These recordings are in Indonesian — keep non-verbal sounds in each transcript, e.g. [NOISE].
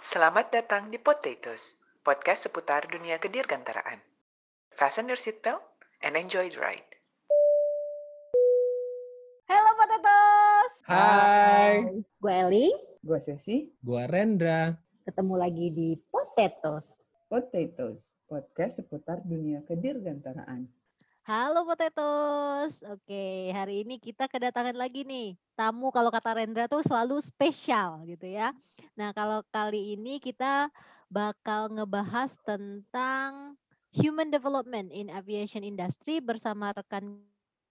Selamat datang di Potatoes, podcast seputar dunia kedirgantaraan. Fasten your seatbelt and enjoy the ride. Halo Potatoes. Hai, Gue Eli, Gue Sesi, gua Rendra. ketemu lagi di Potatoes. Potatoes, podcast seputar dunia kedirgantaraan. Halo Potatoes. Oke, hari ini kita kedatangan lagi nih tamu kalau kata Rendra tuh selalu spesial gitu ya. Nah, kalau kali ini kita bakal ngebahas tentang human development in aviation industry bersama rekan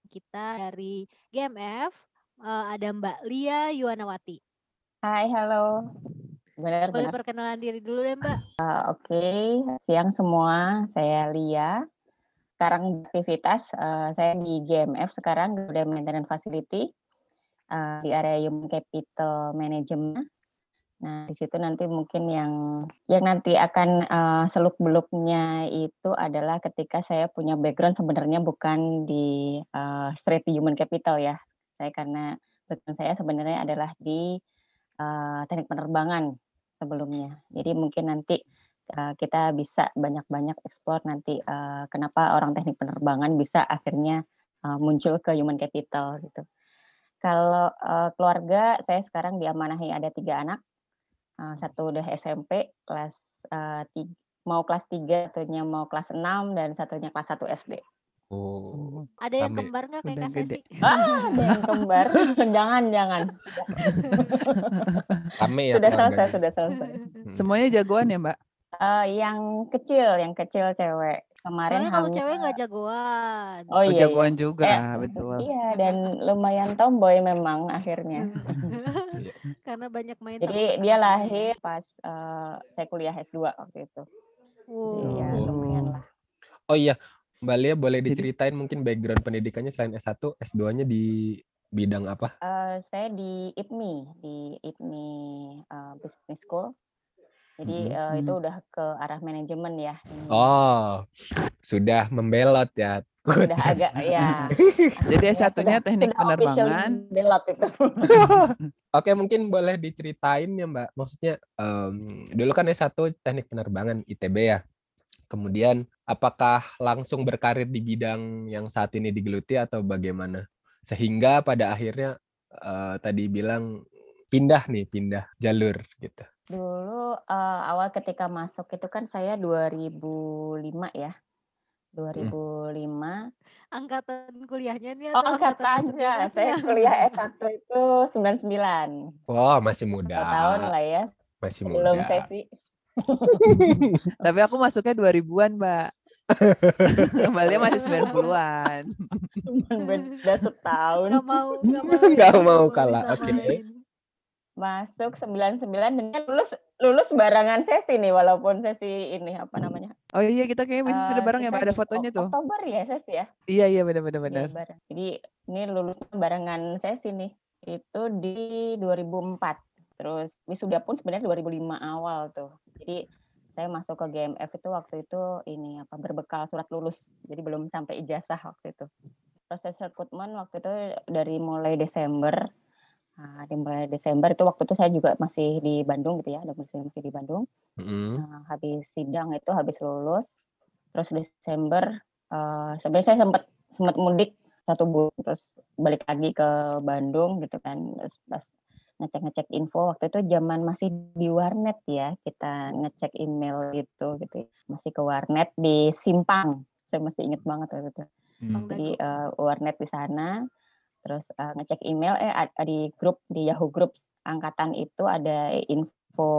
kita dari GMF eh, ada Mbak Lia Yuwanawati. Hai, halo. Benar, Boleh benar. perkenalan diri dulu deh Mbak. Oke, siang semua. Saya Lia. Sekarang aktivitas eh, saya di GMF sekarang Garuda Maintenance Facility eh, di area Human Capital Management. Nah, di situ nanti mungkin yang yang nanti akan eh, seluk beluknya itu adalah ketika saya punya background sebenarnya bukan di eh, straight human capital ya. Saya karena background saya sebenarnya adalah di eh, teknik penerbangan sebelumnya. Jadi mungkin nanti uh, kita bisa banyak-banyak eksplor nanti uh, kenapa orang teknik penerbangan bisa akhirnya uh, muncul ke human capital gitu. Kalau uh, keluarga saya sekarang diamanahi ada tiga anak, Uh, satu udah SMP kelas uh, tiga, mau kelas 3, satunya mau kelas 6 dan satunya kelas 1 SD. Oh, Ada yang kembar nggak kayak. Sesi? Ah, ada yang kembar. [LAUGHS] jangan, jangan. rame ya Sudah selesai, sudah selesai. Hmm. Semuanya jagoan ya Mbak? Eh, yang kecil, yang kecil cewek. Kemarin Soalnya kalau hamil- cewek nggak jagoan. Oh iya, iya. jagoan juga, Eh, betul. Iya, dan lumayan tomboy memang akhirnya. [LAUGHS] Karena banyak main Jadi dia lahir pas eh, saya kuliah S2 waktu itu. Wow. lumayan lah. Oh iya, Mbak Lia boleh diceritain mungkin background pendidikannya selain S1, S2-nya di bidang apa? Eh, saya di IPMI, di IPMI eh, Business School. Jadi Mhm. eh, itu Mhm. udah ke arah manajemen ya. Oh, sudah membelot ya. Udah agak ya. [LAUGHS] Jadi ya, S1-nya sudah- teknik sudah penerbangan. belot itu. [LAUGHS] Oke, mungkin boleh diceritain ya Mbak. Maksudnya em, dulu kan S1 teknik penerbangan ITB ya. Kemudian apakah langsung berkarir di bidang yang saat ini digeluti atau bagaimana? Sehingga pada akhirnya eh, tadi bilang pindah nih, pindah jalur gitu. Dulu eh, awal ketika masuk itu kan saya 2005 ya. 2005 Angkatan kuliahnya nih Oh, atau angkatan angkatannya. masuk Saya kuliah S1 itu 99. Wah, masih Satu muda. tahun lah ya, Masih muda. sesi. [LAUGHS] Tapi aku masuknya 2000-an Mbak. [LAUGHS] Mbak Lia masih 90-an. Cuman beda setahun. Nggak mau, nggak mau, ya, mau nggak kalah, oke. disamain. Masuk 99 dan kan lulus lulus barengan sesi nih walaupun sesi ini apa namanya? Oh iya kita kayaknya bisa eh, bareng ya Mbak, ada fotonya tuh. Oktober ya sesi ya? Iya iya benar-benar Iya, benar. bareng. Jadi ini lulus barengan sesi nih. Itu di 2004. Terus wisuda pun sebenarnya 2005 awal tuh. Jadi saya masuk ke GMF itu waktu itu ini apa berbekal surat lulus. Jadi belum sampai ijazah waktu itu. Proses rekrutmen waktu itu dari mulai Desember. Nah, di mulai Desember itu waktu itu saya juga masih di Bandung gitu ya, masih masih di Bandung. Mm-mm. Nah, habis sidang itu habis lulus terus Desember eh, sebenarnya saya sempat sempat mudik satu bulan terus balik lagi ke Bandung gitu kan terus pas ngecek ngecek info waktu itu zaman masih di warnet ya kita ngecek email gitu gitu masih ke warnet di Simpang saya masih inget banget waktu itu Hmm. jadi eh, warnet di sana terus eh, ngecek email eh di grup di Yahoo Groups angkatan itu ada info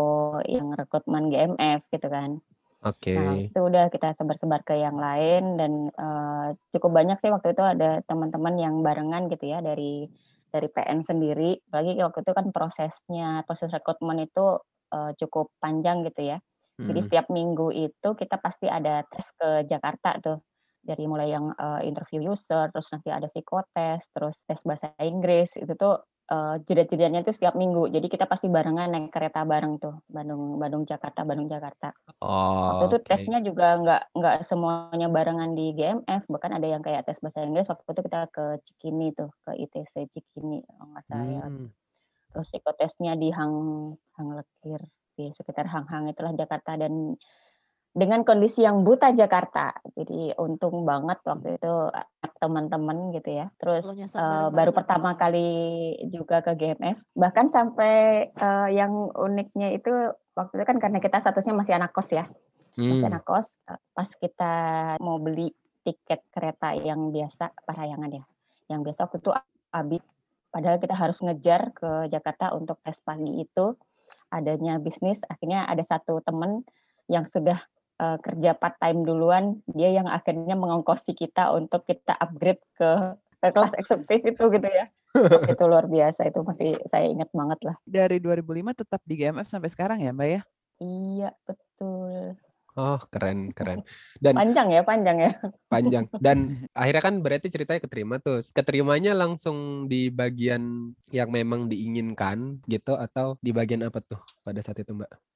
yang rekrutmen GMF gitu kan Oke. Nah, itu udah kita sebar-sebar ke yang lain dan eh, cukup banyak sih waktu itu ada teman-teman yang barengan gitu ya dari dari PN sendiri. Apalagi waktu itu kan prosesnya proses rekrutmen itu eh, cukup panjang gitu ya. Jadi Mm. setiap minggu itu kita pasti ada tes ke Jakarta tuh. Dari mulai yang eh, interview user, terus nanti ada psikotes, terus tes bahasa Inggris. Itu tuh eh, jeda-jedanya tuh setiap minggu. Jadi kita pasti barengan naik kereta bareng tuh. Bandung Bandung Jakarta, Bandung Jakarta. Oh, Waktu itu tesnya juga nggak nggak semuanya barengan di GMF, bahkan ada yang kayak tes bahasa Inggris. Waktu itu kita ke Cikini tuh, ke ITC Cikini kalau nggak salah. ya. Hmm. Terus psikotesnya di Hang Hang Lekir, di sekitar Hang-Hang itulah Jakarta dan dengan kondisi yang buta Jakarta. Jadi untung banget waktu itu eh, teman-teman gitu ya. Terus eh, baru bareng-bareng pertama atau- kali juga ke GMF. Bahkan sampai eh, yang uniknya itu waktu itu kan karena kita statusnya masih anak kos ya. Masih Hmm. anak kos. Pas kita mau beli tiket kereta yang biasa parayangan ya. Yang biasa waktu itu habis. Padahal kita harus ngejar ke Jakarta untuk tes pagi itu adanya bisnis. Akhirnya ada satu teman yang sudah eh, kerja part time duluan, dia yang akhirnya mengongkosi kita untuk kita upgrade ke, ke kelas eksekutif itu gitu ya. [LAUGHS] itu luar biasa itu masih saya ingat banget lah. Dari 2005 tetap di GMF sampai sekarang ya Mbak ya? Iya betul. Oh, keren, keren. Dan Panjang ya panjang ya. panjang. [LAUGHS] Dan akhirnya kan berarti ceritanya keterima tuh. Keterimanya langsung di bagian yang memang diinginkan gitu atau di bagian apa tuh pada saat itu, Mbak?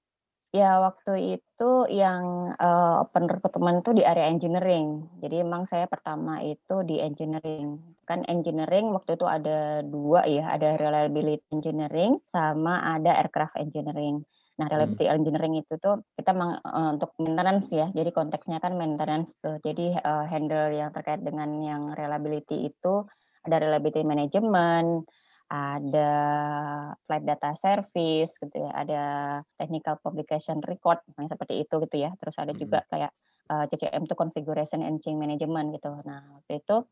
Ya waktu itu yang eh, open recruitment itu di area engineering. Jadi emang saya pertama itu di engineering. Kan engineering waktu itu ada dua ya, ada reliability engineering sama ada aircraft engineering. Nah reliability engineering itu tuh kita meng- eh, untuk maintenance ya. Jadi konteksnya kan maintenance tuh. Jadi eh, handle yang terkait dengan yang reliability itu ada reliability management, ada flight data service gitu ya, ada technical publication record yang seperti itu gitu ya. Terus ada juga kayak uh, CCM itu configuration and change management gitu. Nah, waktu itu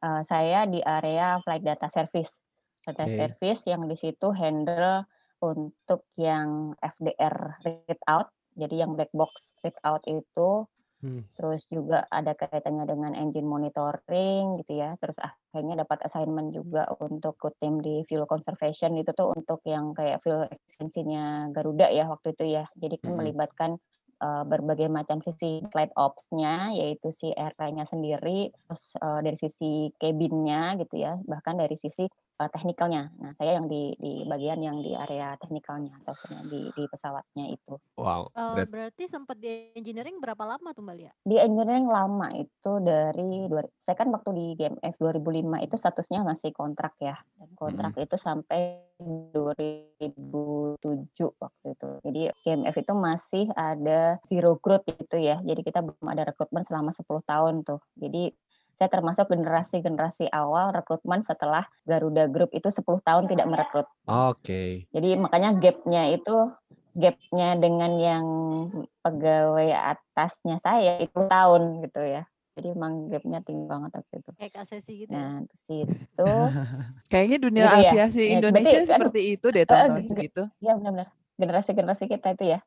uh, saya di area flight data service. Data Oke. service yang di situ handle untuk yang FDR read out. Jadi yang black box read out itu Hmm. terus juga ada kaitannya dengan engine monitoring gitu ya terus akhirnya dapat assignment juga untuk ikut tim di fuel conservation itu tuh untuk yang kayak fuel efisiensinya Garuda ya waktu itu ya jadi kan Mm-mm. melibatkan uh, berbagai macam sisi flight ops-nya yaitu si airline-nya sendiri terus uh, dari sisi cabin-nya gitu ya bahkan dari sisi uh, teknikalnya. Nah saya yang di di bagian yang di area teknikalnya atau di di pesawatnya itu. Wow. Eh, berat- berarti sempat di engineering berapa lama tuh Mbak Lia? di engineering lama itu dari dua- saya kan waktu di GMF 2005 itu statusnya masih kontrak ya. Dan kontrak itu sampai 2007 waktu itu. Jadi GMF itu masih ada zero growth itu ya. Jadi kita belum ada rekrutmen selama 10 tahun tuh. Jadi saya termasuk generasi-generasi awal rekrutmen setelah Garuda Group itu 10 tahun tidak merekrut Oke. jadi makanya gapnya itu gapnya dengan yang pegawai atasnya saya itu tahun gitu ya. Jadi emang gapnya tinggi banget waktu itu. Kayak Kak Sesi gitu ya? Nah di situ, [LAUGHS] Kayaknya dunia Gitu ya? aviasi Ya, Indonesia berarti seperti itu deh Eh, tahun-tahun gitu. segitu. ya benar-benar generasi-generasi kita itu ya.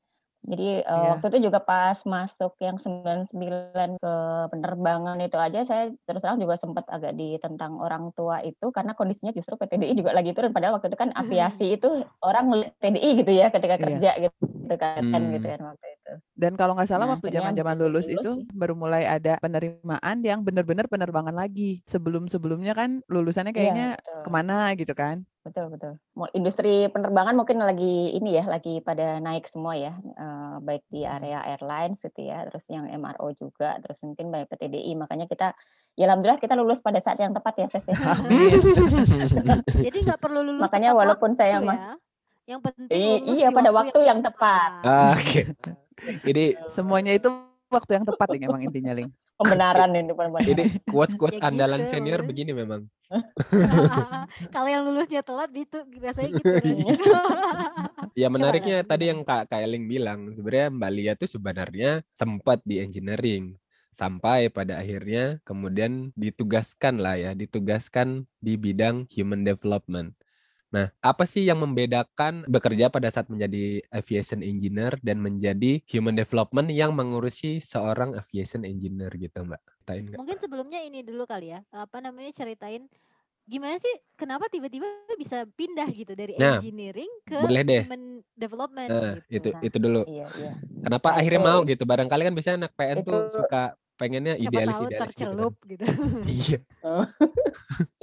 Jadi eh, Iya. waktu itu juga pas masuk yang 99 ke penerbangan itu aja saya terus terang juga sempat agak ditentang orang tua itu karena kondisinya justru PTDI juga lagi turun padahal waktu itu kan aviasi itu orang PTDI gitu ya ketika Iya. kerja gitu kan kan Hmm. gitu kan waktu itu. Dan kalau nggak salah Nah, waktu zaman-zaman lulus lulus itu baru mulai ada penerimaan yang benar-benar penerbangan lagi. Sebelum-sebelumnya kan lulusannya Iya, kayaknya betul. ke mana gitu kan. Betul betul. Mau industri penerbangan mungkin lagi ini ya, lagi pada naik semua ya, eh, baik di area airlines gitu ya, terus yang MRO juga, terus mungkin banyak PTDI. Makanya kita, ya alhamdulillah kita lulus pada saat yang tepat ya, Ses. ya. Amin. [LAUGHS] [LAUGHS] Jadi nggak perlu lulus Makanya tepat walaupun waktu saya ya. mas- Yang penting lulus iya, pada waktu yang tepat. Oke. Ini Semuanya itu waktu yang tepat nih emang intinya, Ling. Pembenaran ini pembenaran. ini quotes-quotes Ya andalan gitu. senior begini memang. [LAUGHS] Kalau yang lulusnya telat itu biasanya gitu. Iya. [LAUGHS] Ya menariknya Gimana? tadi yang Kak Eling bilang, sebenarnya Mbak Lia tuh sebenarnya sempat di engineering sampai pada akhirnya kemudian ditugaskan lah ya, ditugaskan di bidang human development. Nah, apa sih yang membedakan bekerja pada saat menjadi aviation engineer dan menjadi human development yang mengurusi seorang aviation engineer gitu, Mbak? Tain nggak? Mungkin sebelumnya ini dulu kali ya. Apa namanya ceritain gimana sih kenapa tiba-tiba bisa pindah gitu dari Nah, engineering ke boleh deh. human development Nah, gitu. itu Nah, itu dulu. Iya, iya. Kenapa Nah, akhirnya itu- mau gitu? Barangkali kan biasanya anak PN tuh itu- suka pengennya Siapa idealis tahu idealis gitu kan. tercelup gitu. [LAUGHS] Iya. [LAUGHS]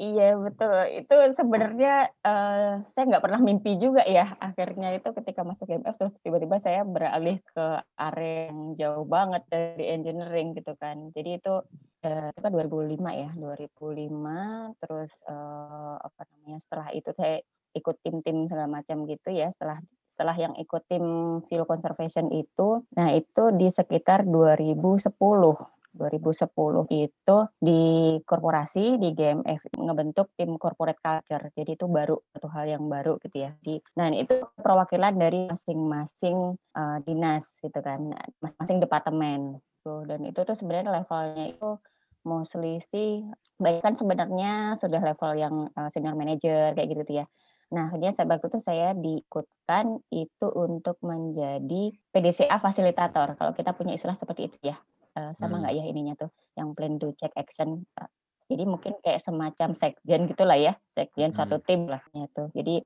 Iya betul. Itu sebenarnya eh, saya nggak pernah mimpi juga ya. Akhirnya itu ketika masuk GMF terus tiba-tiba saya beralih ke area yang jauh banget dari engineering gitu kan. Jadi itu eh, itu kan 2005 ya, 2005. Terus eh, apa namanya? Setelah itu saya ikut tim-tim segala macam gitu ya. Setelah setelah yang ikut tim Field Conservation itu, nah itu di sekitar 2010. 2010 itu di korporasi di GMF ngebentuk tim corporate culture. Jadi itu baru satu hal yang baru gitu ya. Di nah itu perwakilan dari masing-masing uh, dinas gitu kan, masing-masing departemen. Tuh dan itu tuh sebenarnya levelnya itu mostly sih baik kan sebenarnya sudah level yang uh, senior manager kayak gitu ya. Nah, akhirnya saya waktu itu saya diikutkan itu untuk menjadi PDCA fasilitator. Kalau kita punya istilah seperti itu ya, uh, sama nggak hmm. ya ininya tuh, yang plan do check action. Uh, jadi mungkin kayak semacam sekjen gitulah ya, sekjen hmm. suatu tim lah itu. Jadi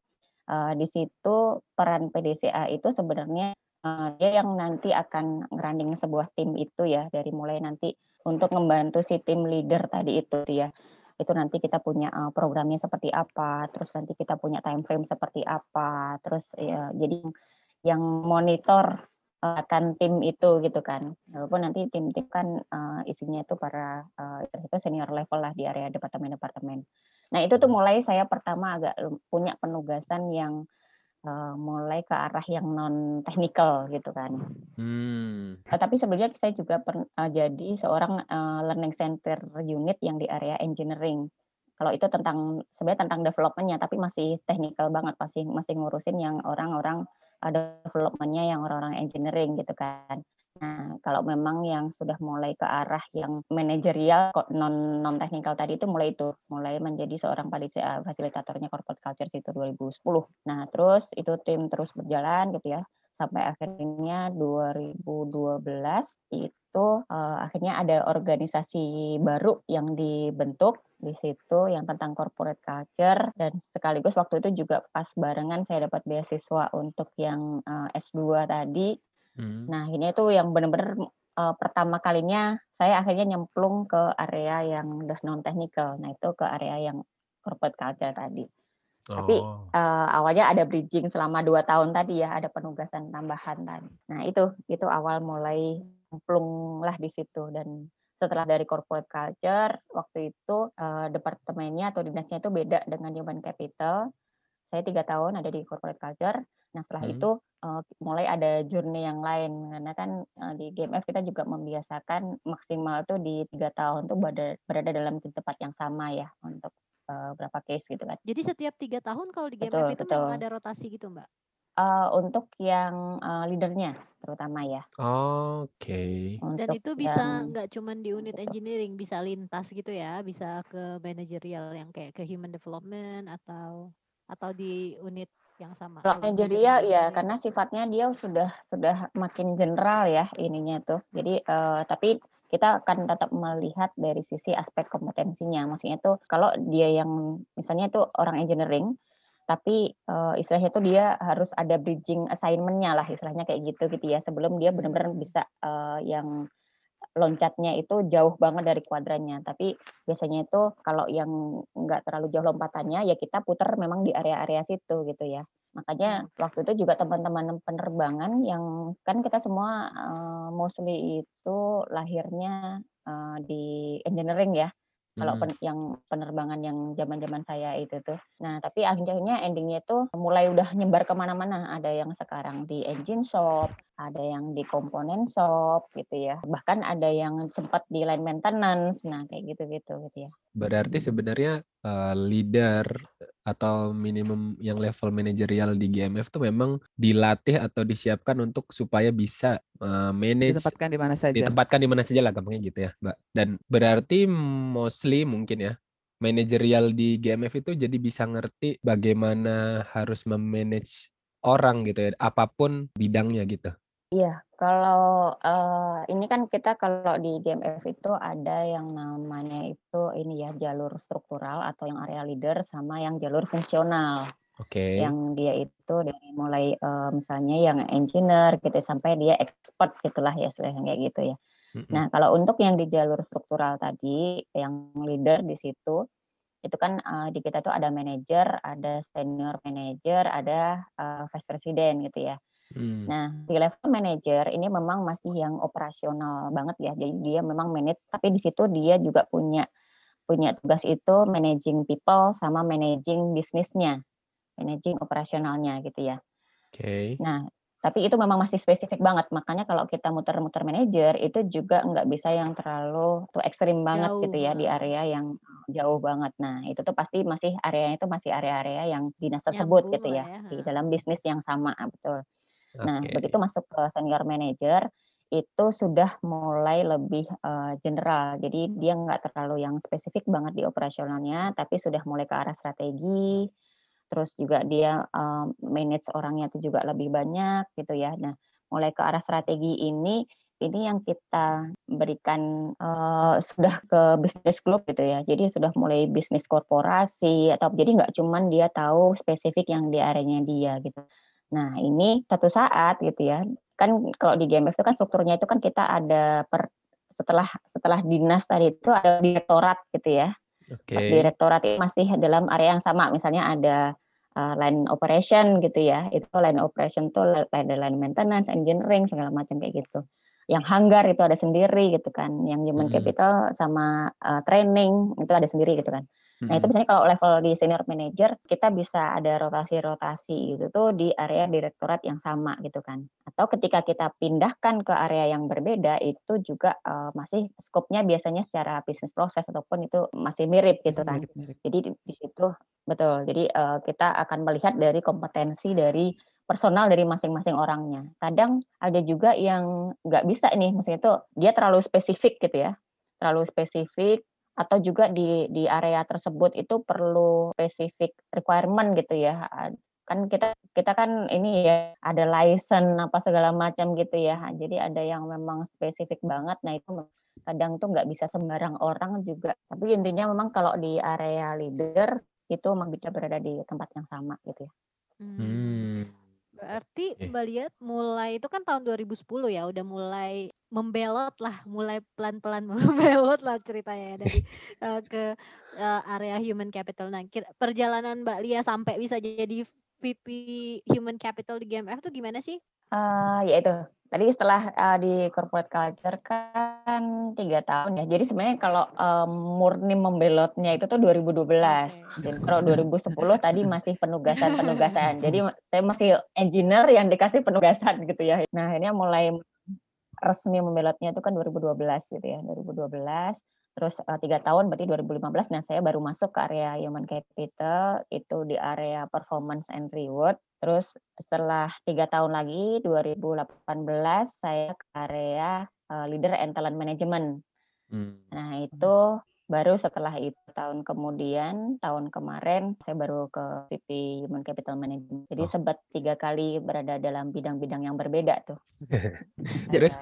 uh, di situ peran PDCA itu sebenarnya uh, dia yang nanti akan ngeranding sebuah tim itu ya, dari mulai nanti untuk membantu si tim leader tadi itu ya itu nanti kita punya uh, programnya seperti apa, terus nanti kita punya time frame seperti apa, terus ya jadi yang monitor akan tim itu gitu kan. Walaupun nanti tim-tim kan uh, isinya itu para uh, itu senior level lah di area departemen-departemen. Nah, itu tuh mulai saya pertama agak punya penugasan yang uh, mulai ke arah yang non technical gitu kan. Hmm. Uh, tapi sebelumnya saya juga per, uh, jadi seorang uh, learning center unit yang di area engineering. Kalau itu tentang sebenarnya tentang developmentnya, tapi masih technical banget, masih masih ngurusin yang orang-orang developmentnya yang orang-orang engineering gitu kan. Nah, kalau memang yang sudah mulai ke arah yang manajerial non non teknikal tadi itu mulai itu, mulai menjadi seorang fasilitatornya corporate culture itu 2010. Nah, terus itu tim terus berjalan gitu ya sampai akhirnya 2012 itu uh, akhirnya ada organisasi baru yang dibentuk di situ yang tentang corporate culture dan sekaligus waktu itu juga pas barengan saya dapat beasiswa untuk yang uh, S2 tadi Hmm. Nah, ini tuh yang benar-benar uh, pertama kalinya saya akhirnya nyemplung ke area yang udah non technical. Nah, itu ke area yang corporate culture tadi. Oh. Tapi uh, awalnya ada bridging selama dua tahun tadi ya, ada penugasan tambahan tadi. Nah, itu itu awal mulai nyemplung lah di situ dan setelah dari corporate culture waktu itu uh, departemennya atau dinasnya itu beda dengan human capital. Saya tiga tahun ada di corporate culture. Nah setelah hmm. itu uh, mulai ada journey yang lain karena kan uh, di GMF kita juga membiasakan maksimal tuh di tiga tahun tuh berada, berada dalam tempat yang sama ya untuk uh, berapa case gitu kan. Jadi setiap tiga tahun kalau di GMF betul, itu betul. memang ada rotasi gitu mbak? Uh, untuk yang uh, leadernya terutama ya. Oke. Okay. Dan itu bisa nggak cuma di unit engineering, bisa lintas gitu ya, bisa ke manajerial yang kayak ke human development atau atau di unit yang sama. Kalau manajerial ya karena sifatnya dia sudah sudah makin general ya ininya tuh. Jadi uh, tapi kita akan tetap melihat dari sisi aspek kompetensinya. Maksudnya tuh kalau dia yang misalnya itu orang engineering tapi uh, istilahnya tuh dia harus ada bridging assignment-nya lah istilahnya kayak gitu gitu ya sebelum dia benar-benar bisa uh, yang loncatnya itu jauh banget dari kuadrannya. Tapi biasanya itu kalau yang nggak terlalu jauh lompatannya ya kita putar memang di area-area situ gitu ya. Makanya hmm. waktu itu juga teman-teman penerbangan yang kan kita semua uh, mostly itu lahirnya uh, di engineering ya. Kalau pen, yang penerbangan yang zaman-zaman saya itu tuh. Nah, tapi akhirnya endingnya itu mulai udah nyebar ke mana-mana. Ada yang sekarang di engine shop, ada yang di komponen shop gitu ya. Bahkan ada yang sempat di line maintenance. Nah, kayak gitu-gitu gitu ya. Berarti sebenarnya uh, leader atau minimum yang level manajerial di GMF tuh memang dilatih atau disiapkan untuk supaya bisa uh, manage ditempatkan di mana saja. Ditempatkan di mana saja lah gampangnya gitu ya, Mbak. Dan berarti mostly mungkin ya manajerial di GMF itu jadi bisa ngerti bagaimana harus memanage orang gitu ya, apa pun bidangnya gitu. Iya, kalau uh, ini kan kita kalau di GMF itu ada yang namanya itu ini ya jalur struktural atau yang area leader sama yang jalur fungsional. Oke. Yang dia itu dari mulai uh, misalnya yang engineer gitu sampai dia expert gitulah ya kayak gitu ya. Mm-hmm. Nah, kalau untuk yang di jalur struktural tadi yang leader di situ itu kan uh, di kita tuh ada manager, ada senior manager, ada uh, vice president gitu ya. Hmm. Nah, di level manager ini memang masih yang operasional banget ya. Jadi dia memang manage, tapi di situ dia juga punya punya tugas itu managing people sama managing bisnisnya, managing operasionalnya gitu ya. Oke. Nah, tapi itu memang masih spesifik banget. Makanya kalau kita muter-muter manajer itu juga nggak bisa yang terlalu tuh ekstrim banget Jauh gitu ya di area yang jauh banget. Nah, itu tuh pasti masih areanya itu masih area-area yang dinas tersebut Nyambung gitu ya ya, di dalam bisnis yang sama betul. Nah, begitu masuk ke senior manager itu sudah mulai lebih eh, general. Jadi dia nggak terlalu yang spesifik banget di operasionalnya, tapi sudah mulai ke arah strategi. Terus juga dia eh, manage orangnya itu juga lebih banyak gitu ya. Nah, mulai ke arah strategi ini ini yang kita berikan eh, sudah ke bisnis klub gitu ya. Jadi sudah mulai bisnis korporasi atau jadi nggak cuman dia tahu spesifik yang di areanya dia gitu. Nah, ini satu saat gitu ya. Kan kalau di GMF itu kan strukturnya itu kan kita ada per setelah setelah dinas tadi itu ada direktorat gitu ya. Oke. Direktorat itu masih dalam area yang sama. Misalnya ada uh, line operation gitu ya. Itu line operation tuh ada line maintenance, engineering segala macam kayak gitu. Yang hanggar itu ada sendiri gitu kan. Yang human Mm-mm. capital sama uh, training itu ada sendiri gitu kan. Nah, itu misalnya kalau level di senior manager, kita bisa ada rotasi-rotasi gitu tuh di area direktorat yang sama gitu kan. Atau ketika kita pindahkan ke area yang berbeda, itu juga eh, masih skopnya biasanya secara bisnis proses ataupun itu masih mirip gitu Masih kan. mirip-mirip. Jadi di, di situ betul. Jadi eh, kita akan melihat dari kompetensi dari personal dari masing-masing orangnya. Kadang ada juga yang nggak bisa nih, maksudnya itu dia terlalu spesifik gitu ya, terlalu spesifik atau juga di di area tersebut itu perlu spesifik requirement gitu ya. Kan kita kita kan ini ya ada license apa segala macam gitu ya. Jadi ada yang memang spesifik banget. Nah itu kadang tuh nggak bisa sembarang orang juga. Tapi intinya memang kalau di area leader itu memang bisa berada di tempat yang sama gitu ya. Hmm. Berarti Oke. Mbak lihat mulai itu kan tahun 2010 ya udah mulai membelot lah, mulai pelan-pelan [LAUGHS] membelot lah ceritanya ya dari eh, ke eh, area human capital. Nah, kira- perjalanan Mbak Lia sampai bisa jadi VP Human Capital di GMF tuh gimana sih? Eh ya itu tadi setelah eh, di corporate culture kan tiga tahun ya. Jadi sebenarnya kalau eh, murni membelotnya itu tuh 2012. Dan kalau 2010 tadi masih penugasan-penugasan. Jadi [LAUGHS] saya masih engineer yang dikasih penugasan gitu ya. Nah akhirnya mulai resmi membelotnya itu kan 2012 gitu ya. 2012 terus eh, tiga tahun berarti 2015 nah saya baru masuk ke area human capital itu di area performance and reward terus setelah tiga tahun lagi 2018 saya ke area eh, leader and talent management Hmm. nah itu baru setelah itu tahun kemudian tahun kemarin saya baru ke VP human capital management jadi Oh. sebat tiga kali berada dalam bidang-bidang yang berbeda tuh [LAUGHS] Terus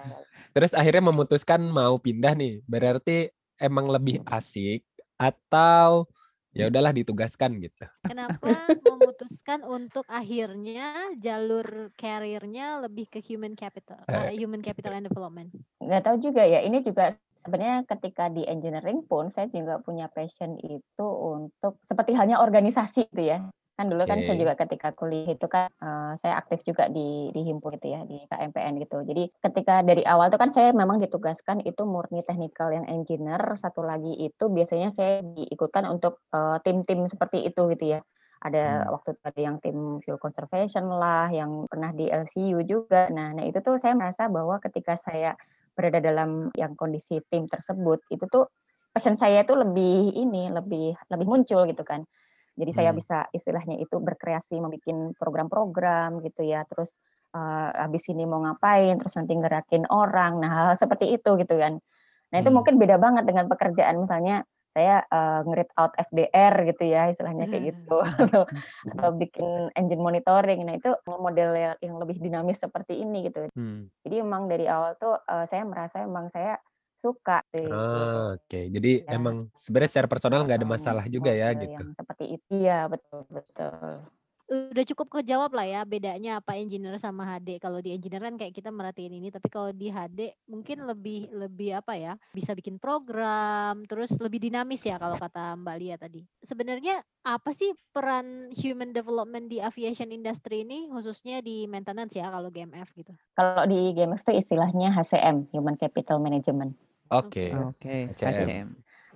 terus akhirnya memutuskan mau pindah nih. Berarti emang lebih asik atau ya udahlah ditugaskan gitu. Kenapa memutuskan untuk akhirnya jalur karirnya lebih ke human capital, eh, human capital and development? nggak tahu juga ya ini juga sebenarnya ketika di engineering pun saya juga punya passion itu untuk seperti halnya organisasi gitu ya kan dulu kan saya juga ketika kuliah itu kan eh, saya aktif juga di di himpunan gitu ya di KMPN gitu. Jadi ketika dari awal tuh kan saya memang ditugaskan itu murni technical yang engineer satu lagi itu biasanya saya diikutkan untuk eh, tim-tim seperti itu gitu ya. Ada Hmm. waktu itu ada yang tim fuel conservation lah yang pernah di LCU juga. Nah, nah itu tuh saya merasa bahwa ketika saya berada dalam yang kondisi tim tersebut itu tuh passion saya itu lebih ini lebih lebih muncul gitu kan jadi saya Hmm. bisa istilahnya itu berkreasi membuat program-program gitu ya. Terus eh, habis ini mau ngapain terus nanti ngerakin orang. Nah hal-hal seperti itu gitu kan. Nah itu Hmm. mungkin beda banget dengan pekerjaan. Misalnya saya eh, nge-read out FDR gitu ya istilahnya kayak gitu. [LAUGHS] Atau, atau bikin engine monitoring. Nah itu model yang lebih dinamis seperti ini gitu. Hmm. jadi emang dari awal tuh eh, saya merasa emang saya suka sih. Ah, Oke, jadi Ya. emang sebenarnya secara personal nggak ada masalah juga ya gitu. Seperti itu ya betul betul. Udah cukup kejawab lah ya bedanya apa engineer sama HD. Kalau di engineer kan kayak kita merhatiin ini, tapi kalau di HD mungkin lebih lebih apa ya? Bisa bikin program, terus lebih dinamis ya kalau kata Mbak Lia tadi. Sebenarnya apa sih peran human development di aviation industry ini khususnya di maintenance ya kalau GMF gitu. Kalau di GMF itu istilahnya HCM Human Capital Management. Oke. Oke, HCM. HCM.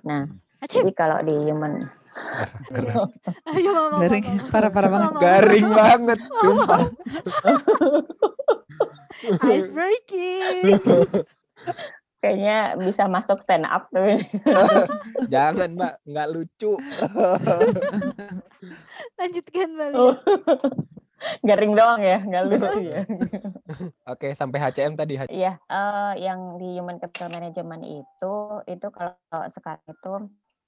Nah Aceh, jadi kalau di human [LAUGHS] Ayo mama. Garing, mama. parah-parah banget. Garing banget, sumpah. Ice breaking. [LAUGHS] Kayaknya bisa masuk stand up tuh. [LAUGHS] Jangan, Mbak, nggak lucu. Lanjutkan balik. Garing doang ya, nggak lucu [LAUGHS] ya. Oke, sampai HCM tadi. Iya, eh, yang di Human Capital Management itu, itu kalau sekarang itu,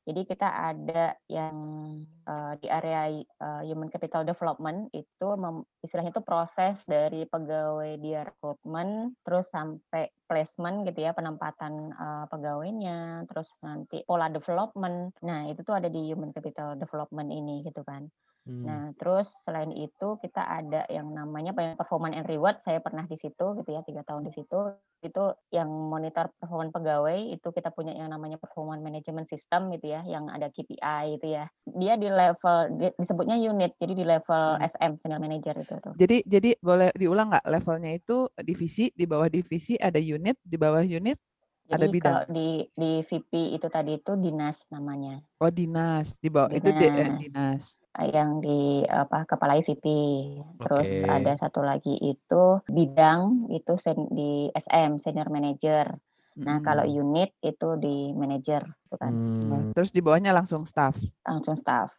jadi kita ada yang eh, di area eh, Human Capital Development itu mem- istilahnya itu proses dari pegawai di rekrutmen, terus sampai placement gitu ya, penempatan eh, pegawainya, terus nanti pola development. Nah itu tuh ada di Human Capital Development ini gitu kan. Hmm. Nah, terus selain itu kita ada yang namanya ya, performance and reward. Saya pernah di situ gitu ya, tiga tahun di situ. Itu yang monitor performance pegawai itu kita punya yang namanya performance management system gitu ya, yang ada KPI itu ya. Dia di level di- disebutnya unit, jadi di level Hmm. SM senior manager itu tuh. Jadi jadi boleh diulang nggak levelnya itu divisi, di bawah divisi ada unit, di bawah unit ada Jadi bidang. kalau di di VP itu tadi itu dinas namanya, Oh dinas, di bawah itu di, eh, Dinas. dinas. Eh, yang di apa kepala VP. Terus Oke. ada satu lagi itu bidang itu sen- di SM senior manager. Nah, Mm-mm. kalau unit itu di manager, gitu kan, Nah, Hmm. Terus di bawahnya langsung staff. langsung staff.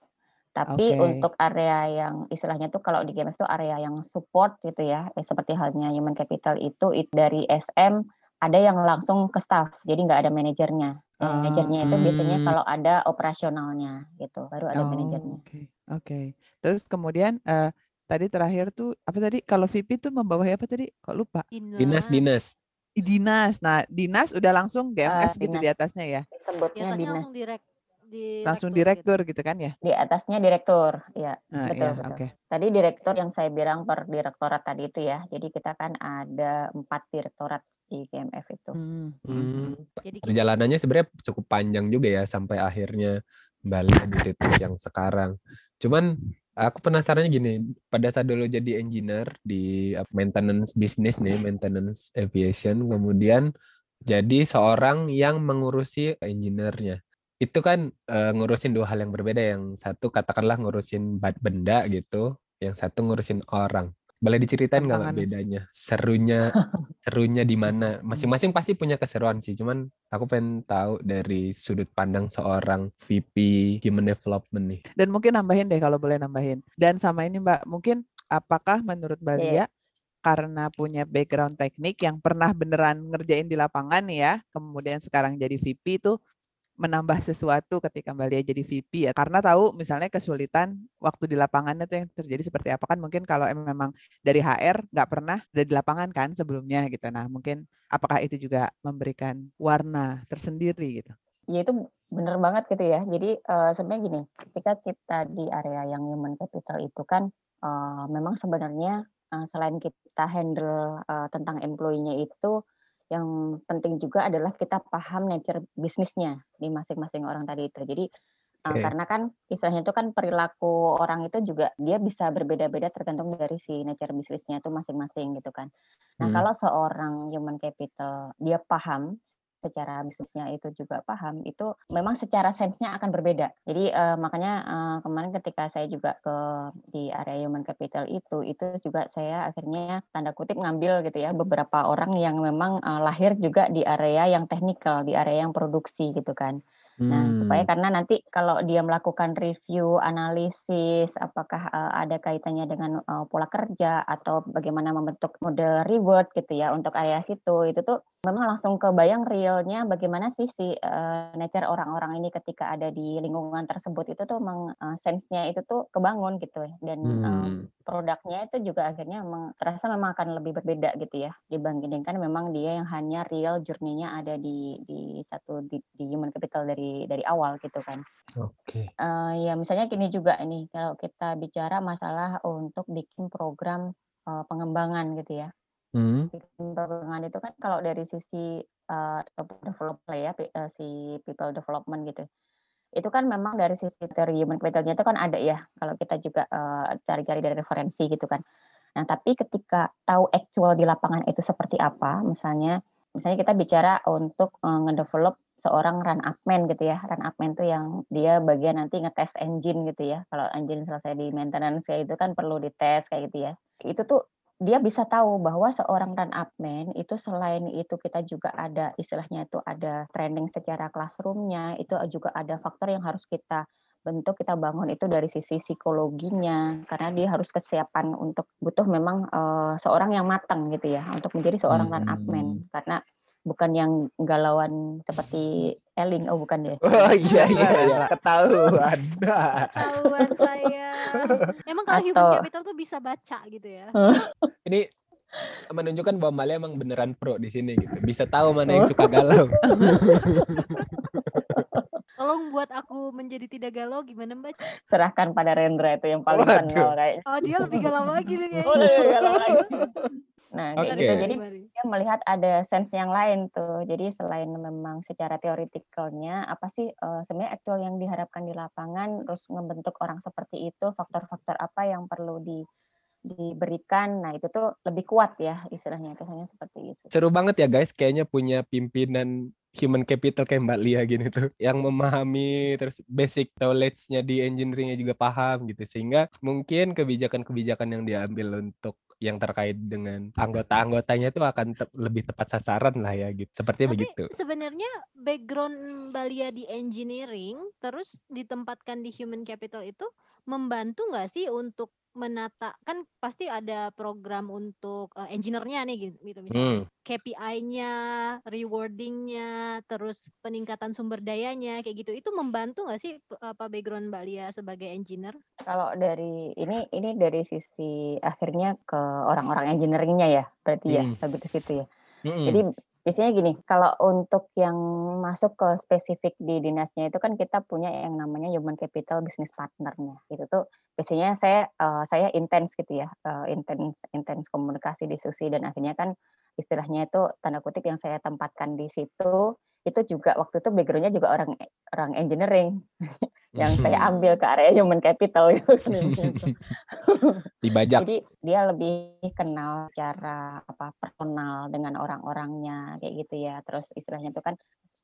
Tapi Oke. untuk area yang istilahnya tuh kalau di GMF itu area yang support gitu ya, eh, seperti halnya human capital itu it- dari SM ada yang langsung ke staff, jadi nggak ada manajernya. Eh, Ah, Manajernya itu biasanya Hmm. kalau ada operasionalnya gitu, baru ada Oh, manajernya. Oke, oke. Terus kemudian eh, tadi terakhir tuh apa tadi? Kalau VP tuh membawahi apa tadi? Kok lupa? Dinas, dinas. Di Dinas. Nah, dinas udah langsung GMF gitu di atasnya ya. Sebutnya atasnya dinas. langsung direk di Langsung direktur direktur gitu kan ya. Di atasnya direktur, ya. Nah, Betul, iya, betul. oke. Tadi direktur yang saya bilang per direktorat tadi itu ya. Jadi kita kan ada empat direktorat di GMF itu. Hmm, hmm. Jadi Perjalanannya sebenarnya cukup panjang juga ya sampai akhirnya balik di titik yang sekarang. Cuman aku penasarannya gini, pada saat dulu jadi engineer di uh, maintenance bisnis nih, maintenance aviation, kemudian jadi seorang yang mengurusi engineer-nya. Itu kan eh, ngurusin dua hal yang berbeda. Yang satu katakanlah ngurusin benda gitu, yang satu ngurusin orang. Boleh diceritain nggak Mbak, bedanya? Serunya [LAUGHS] serunya di mana? Masing-masing pasti punya keseruan sih, cuman aku pengen tahu dari sudut pandang seorang VP Human Development nih. Dan mungkin nambahin deh kalau boleh nambahin. Dan sama ini Mbak, mungkin apakah menurut Mbak Iya. Lia karena punya background teknik yang pernah beneran ngerjain di lapangan nih ya, kemudian sekarang jadi VP itu menambah sesuatu ketika Mbak Lia jadi VP ya. Karena tahu misalnya kesulitan waktu di lapangan itu yang terjadi seperti apa kan mungkin kalau em- memang dari HR nggak pernah ada di lapangan kan sebelumnya gitu. Nah, mungkin apakah itu juga memberikan warna tersendiri gitu. Ya itu bener banget gitu ya. Jadi eh, sebenarnya gini, ketika kita di area yang human capital itu kan eh, memang sebenarnya eh, selain kita handle tentang employee-nya itu, yang penting juga adalah kita paham nature bisnisnya di masing-masing orang tadi itu. Jadi eh, Oke. karena kan istilahnya itu kan perilaku orang itu juga dia bisa berbeda-beda tergantung dari si nature bisnisnya itu masing-masing gitu kan. Nah Hmm. kalau seorang human capital dia paham secara bisnisnya itu juga paham itu memang secara sense-nya akan berbeda. Jadi eh, makanya eh, kemarin ketika saya juga ke di area human capital itu itu juga saya akhirnya tanda kutip ngambil gitu ya beberapa orang yang memang eh, lahir juga di area yang teknikal, di area yang produksi gitu kan. Nah, supaya Hmm. karena nanti kalau dia melakukan review, analisis, apakah eh, ada kaitannya dengan eh, pola kerja atau bagaimana membentuk model reward gitu ya untuk area situ, itu tuh memang langsung kebayang realnya bagaimana sih si eh, nature orang-orang ini ketika ada di lingkungan tersebut itu tuh memang eh, sense-nya itu tuh kebangun gitu ya dan eh, Hmm. produknya itu juga akhirnya memang terasa memang akan lebih berbeda gitu ya dibandingkan memang dia yang hanya real journey-nya ada di di satu di, di human capital dari dari awal gitu kan. Oke. Eh, ya misalnya gini juga ini kalau kita bicara masalah untuk bikin program eh, pengembangan gitu ya. Hmm. Bikin pengembangan itu kan kalau dari sisi eh, developer ya eh, si people development gitu. Itu kan memang dari sisi dari human capitalnya itu kan ada ya kalau kita juga eh, cari-cari dari referensi gitu kan. Nah, tapi ketika tahu actual di lapangan itu seperti apa, misalnya misalnya kita bicara untuk eh, ngedevelop seorang run upman gitu ya. Run upman tuh yang dia bagian nanti ngetes engine gitu ya. Kalau engine selesai di maintenance kayak itu kan perlu dites kayak gitu ya. Itu tuh dia bisa tahu bahwa seorang run upman itu selain itu kita juga ada istilahnya itu ada training secara classroomnya itu juga ada faktor yang harus kita bentuk kita bangun itu dari sisi psikologinya karena dia harus kesiapan untuk butuh memang uh, seorang yang matang gitu ya untuk menjadi seorang hmm. run upman karena bukan yang galauan seperti Eling oh bukan deh. Oh iya iya, iya. ketahuan. Ketahuan saya emang kalau Atau... human capital tuh bisa baca gitu ya? [LAUGHS] Ini menunjukkan bahwa Malia emang beneran pro di sini gitu. Bisa tahu mana yang suka galau [LAUGHS] Tolong buat aku menjadi tidak galau gimana Mbak? Serahkan pada Rendra itu yang paling kenal kayaknya. Oh dia lebih galau lagi nih kayaknya. Oh, lebih galau lagi. Nah, okay. gitu. Jadi dia melihat ada sense yang lain tuh. Jadi selain memang secara teoretikalnya, apa sih uh, sebenarnya aktual yang diharapkan di lapangan, terus membentuk orang seperti itu, faktor-faktor apa yang perlu di diberikan. Nah, itu tuh lebih kuat ya istilahnya hanya seperti itu. Seru banget ya guys, kayaknya punya pimpinan human capital kayak Mbak Lia gini tuh yang memahami terus basic knowledge-nya di engineering-nya juga paham gitu sehingga mungkin kebijakan-kebijakan yang diambil untuk yang terkait dengan anggota-anggotanya itu akan te lebih tepat sasaran lah ya gitu. Sepertinya Tapi begitu. Sebenarnya background Balia di engineering terus ditempatkan di human capital itu membantu nggak sih untuk menata kan pasti ada program untuk uh, engineer-nya nih gitu, gitu misalnya hmm. KPI-nya, rewarding-nya, terus peningkatan sumber dayanya kayak gitu. Itu membantu nggak sih apa background Mbak Lia sebagai engineer? Kalau dari ini ini dari sisi akhirnya ke orang-orang engineering-nya ya, berarti ya, hmm. ya, lebih ke situ ya. Hmm. Jadi Biasanya gini, kalau untuk yang masuk ke spesifik di dinasnya itu kan kita punya yang namanya human capital business partnernya. Itu tuh biasanya saya uh, saya intens gitu ya, uh, intens intens komunikasi diskusi dan akhirnya kan istilahnya itu tanda kutip yang saya tempatkan di situ itu juga waktu itu backgroundnya juga orang orang engineering [LAUGHS] yang saya ambil ke area human capital [LAUGHS] gitu. [LAUGHS] Dibajak. Jadi dia lebih kenal cara apa personal dengan orang-orangnya kayak gitu ya. Terus istilahnya itu kan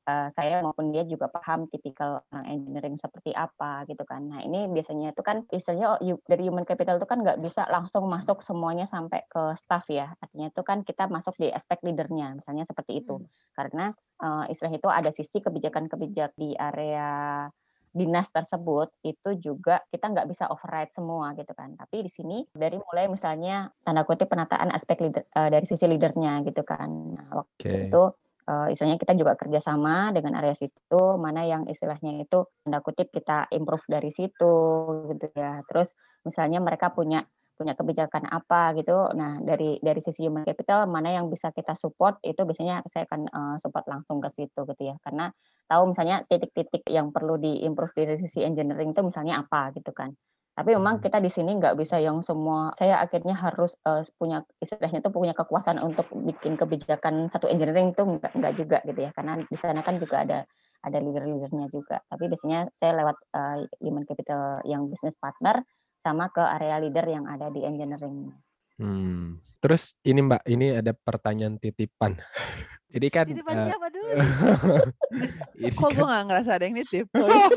uh, saya maupun dia juga paham tipikal orang engineering seperti apa gitu kan. Nah ini biasanya itu kan istilahnya oh, dari human capital itu kan nggak bisa langsung masuk semuanya sampai ke staff ya. Artinya itu kan kita masuk di aspek leadernya misalnya seperti itu. Hmm. Karena uh, istilah itu ada sisi kebijakan-kebijakan di area dinas tersebut itu juga kita nggak bisa override semua gitu kan. Tapi di sini dari mulai misalnya tanda kutip penataan aspek leader, uh, dari sisi leadernya gitu kan. Nah, waktu okay. itu uh, istilahnya kita juga kerjasama dengan area situ mana yang istilahnya itu tanda kutip kita improve dari situ gitu ya. Terus misalnya mereka punya punya kebijakan apa gitu. Nah, dari dari sisi human capital mana yang bisa kita support itu biasanya saya akan uh, support langsung ke situ gitu ya. Karena tahu misalnya titik-titik yang perlu diimprove dari sisi engineering itu misalnya apa gitu kan. Tapi memang hmm. kita di sini nggak bisa yang semua saya akhirnya harus uh, punya istilahnya itu punya kekuasaan untuk bikin kebijakan satu engineering itu nggak nggak juga gitu ya. Karena di sana kan juga ada ada leader-leadernya juga. Tapi biasanya saya lewat uh, human capital yang business partner sama ke area leader yang ada di engineering. Hmm. Terus ini Mbak, ini ada pertanyaan titipan. [LAUGHS] ini kan titipan uh, siapa dulu? [LAUGHS] ini Kok kan, gue gak ngerasa ada yang nitip?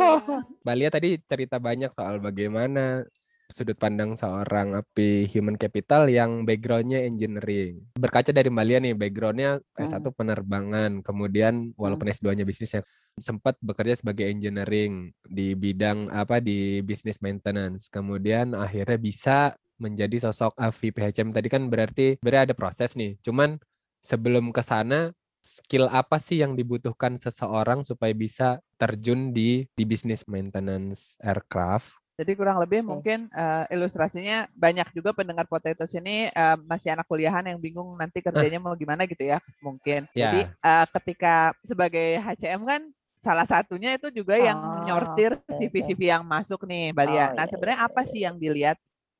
[LAUGHS] Mbak Lia tadi cerita banyak soal bagaimana sudut pandang seorang api human capital yang backgroundnya engineering. Berkaca dari Mbak Lia nih, backgroundnya S1 hmm. penerbangan, kemudian walaupun hmm. S2-nya bisnisnya sempat bekerja sebagai engineering di bidang apa di bisnis maintenance. Kemudian akhirnya bisa menjadi sosok AVI PHCM tadi kan berarti berarti ada proses nih. Cuman sebelum ke sana skill apa sih yang dibutuhkan seseorang supaya bisa terjun di di bisnis maintenance aircraft jadi kurang lebih mungkin uh, ilustrasinya banyak juga pendengar potatoes ini uh, masih anak kuliahan yang bingung nanti kerjanya mau gimana gitu ya mungkin. Yeah. Jadi uh, ketika sebagai HCM kan salah satunya itu juga oh, yang nyortir CV-CV yang masuk nih Balia. Oh, nah iya, sebenarnya iya, apa iya. sih yang dilihat?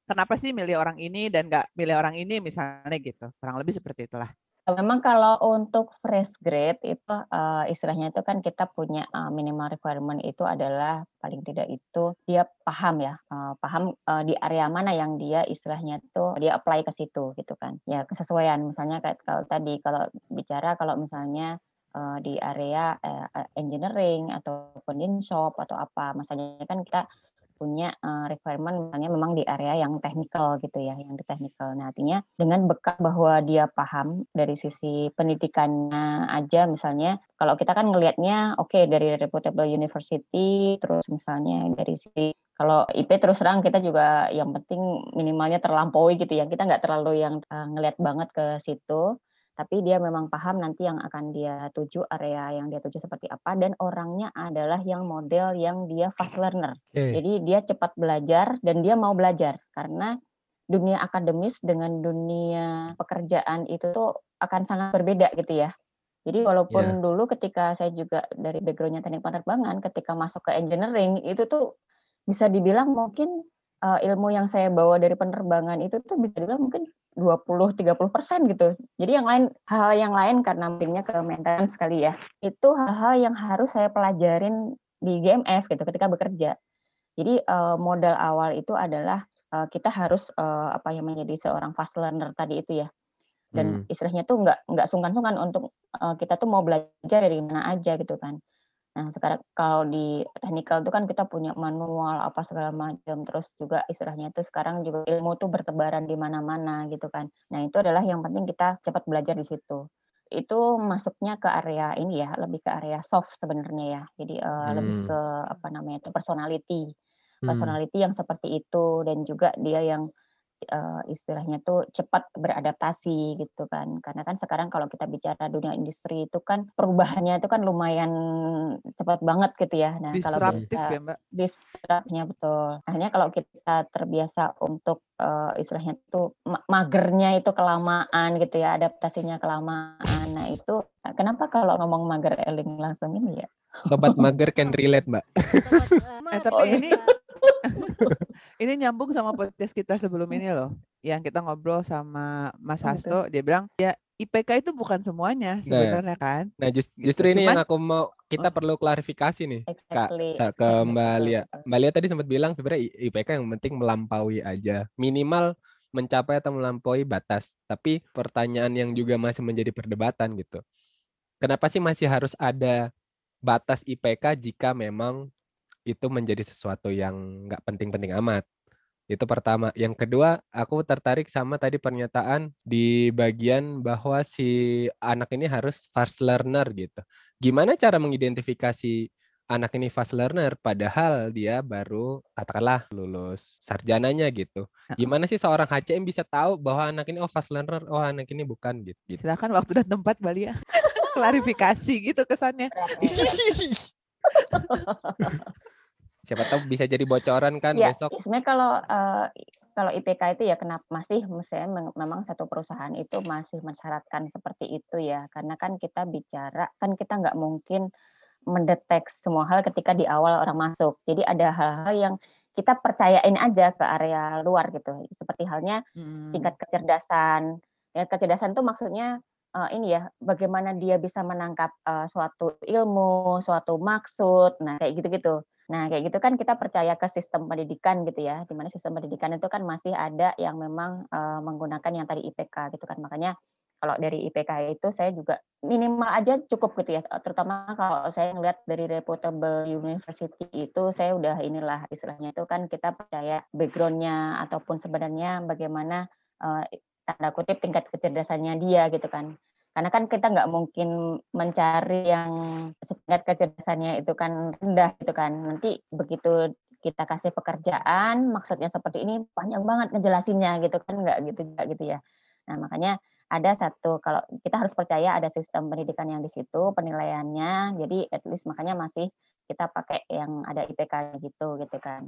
Kenapa sih milih orang ini dan nggak milih orang ini misalnya gitu? Kurang lebih seperti itulah. Memang kalau untuk fresh grade itu uh, istilahnya itu kan kita punya uh, minimal requirement itu adalah paling tidak itu dia paham ya, uh, paham uh, di area mana yang dia istilahnya itu dia apply ke situ gitu kan. Ya kesesuaian misalnya kayak kalau tadi kalau bicara kalau misalnya di area engineering ataupun in shop atau apa. Misalnya kan kita punya uh, requirement misalnya memang di area yang technical gitu ya, yang di technical. Nah, artinya dengan bekal bahwa dia paham dari sisi pendidikannya aja misalnya kalau kita kan ngelihatnya oke okay, dari reputable university terus misalnya dari sisi kalau IP terus terang kita juga yang penting minimalnya terlampaui gitu ya. Kita nggak terlalu yang uh, ngelihat banget ke situ tapi dia memang paham nanti yang akan dia tuju area yang dia tuju seperti apa dan orangnya adalah yang model yang dia fast learner. Okay. Jadi dia cepat belajar dan dia mau belajar karena dunia akademis dengan dunia pekerjaan itu tuh akan sangat berbeda gitu ya. Jadi walaupun yeah. dulu ketika saya juga dari backgroundnya teknik penerbangan, ketika masuk ke engineering itu tuh bisa dibilang mungkin uh, ilmu yang saya bawa dari penerbangan itu tuh bisa dibilang mungkin 20-30 persen gitu. Jadi yang lain hal yang lain karena pentingnya ke maintenance sekali ya. Itu hal-hal yang harus saya pelajarin di GMF gitu ketika bekerja. Jadi uh, modal awal itu adalah uh, kita harus uh, apa yang menjadi seorang fast learner tadi itu ya. Dan hmm. istilahnya tuh nggak nggak sungkan-sungkan untuk uh, kita tuh mau belajar dari mana aja gitu kan. Nah, sekarang kalau di technical itu kan kita punya manual apa segala macam, terus juga istilahnya itu sekarang juga ilmu tuh bertebaran di mana-mana gitu kan. Nah, itu adalah yang penting kita cepat belajar di situ. Itu masuknya ke area ini ya, lebih ke area soft sebenarnya ya. Jadi uh, hmm. lebih ke apa namanya itu personality. Hmm. Personality hmm. yang seperti itu dan juga dia yang uh, istilahnya tuh cepat beradaptasi gitu kan. Karena kan sekarang kalau kita bicara dunia industri itu kan perubahannya itu kan lumayan cepat banget gitu ya. Nah, kalau kita ya, Mbak. Disruptnya betul. Akhirnya kalau kita terbiasa untuk uh, istilahnya tuh magernya itu kelamaan gitu ya, adaptasinya kelamaan. Nah, itu kenapa kalau ngomong mager eling langsung ini ya? Sobat [LAUGHS] mager can relate, Mbak. Sobat, uh, eh, tapi ini [LAUGHS] ini nyambung sama podcast kita sebelum ini loh. Yang kita ngobrol sama Mas oh, Hasto, dia bilang ya IPK itu bukan semuanya nah, sebenarnya nah, kan. Nah just, gitu. justru ini Cuman, yang aku mau kita oh. perlu klarifikasi nih exactly. Kak ke Mbak Lia. Mbak Lia tadi sempat bilang sebenarnya IPK yang penting melampaui aja. Minimal mencapai atau melampaui batas. Tapi pertanyaan yang juga masih menjadi perdebatan gitu. Kenapa sih masih harus ada batas IPK jika memang itu menjadi sesuatu yang nggak penting-penting amat. Itu pertama. Yang kedua, aku tertarik sama tadi pernyataan di bagian bahwa si anak ini harus fast learner gitu. Gimana cara mengidentifikasi anak ini fast learner padahal dia baru katakanlah lulus sarjananya gitu. Gimana sih seorang HCM bisa tahu bahwa anak ini oh fast learner, oh anak ini bukan gitu. Silakan waktu dan tempat Bali ya. [LAUGHS] Klarifikasi gitu kesannya. [LAUGHS] Siapa tahu bisa jadi bocoran kan ya, besok. Sebenarnya kalau uh, kalau IPK itu ya kenapa masih misalnya memang satu perusahaan itu masih mensyaratkan seperti itu ya karena kan kita bicara kan kita nggak mungkin mendetek semua hal ketika di awal orang masuk jadi ada hal-hal yang kita percayain aja ke area luar gitu seperti halnya hmm. tingkat kecerdasan tingkat kecerdasan itu maksudnya uh, ini ya bagaimana dia bisa menangkap uh, suatu ilmu suatu maksud nah kayak gitu-gitu Nah, kayak gitu kan kita percaya ke sistem pendidikan gitu ya, di mana sistem pendidikan itu kan masih ada yang memang uh, menggunakan yang tadi IPK gitu kan. Makanya kalau dari IPK itu saya juga minimal aja cukup gitu ya, terutama kalau saya ngelihat dari reputable university itu saya udah inilah istilahnya itu kan kita percaya backgroundnya ataupun sebenarnya bagaimana tanda kutip tingkat kecerdasannya dia gitu kan. Karena kan kita nggak mungkin mencari yang tingkat kecerdasannya itu kan rendah gitu kan. Nanti begitu kita kasih pekerjaan maksudnya seperti ini panjang banget ngejelasinnya gitu kan. Nggak gitu nggak gitu ya. Nah makanya ada satu kalau kita harus percaya ada sistem pendidikan yang di situ penilaiannya. Jadi at least makanya masih kita pakai yang ada IPK gitu gitu kan.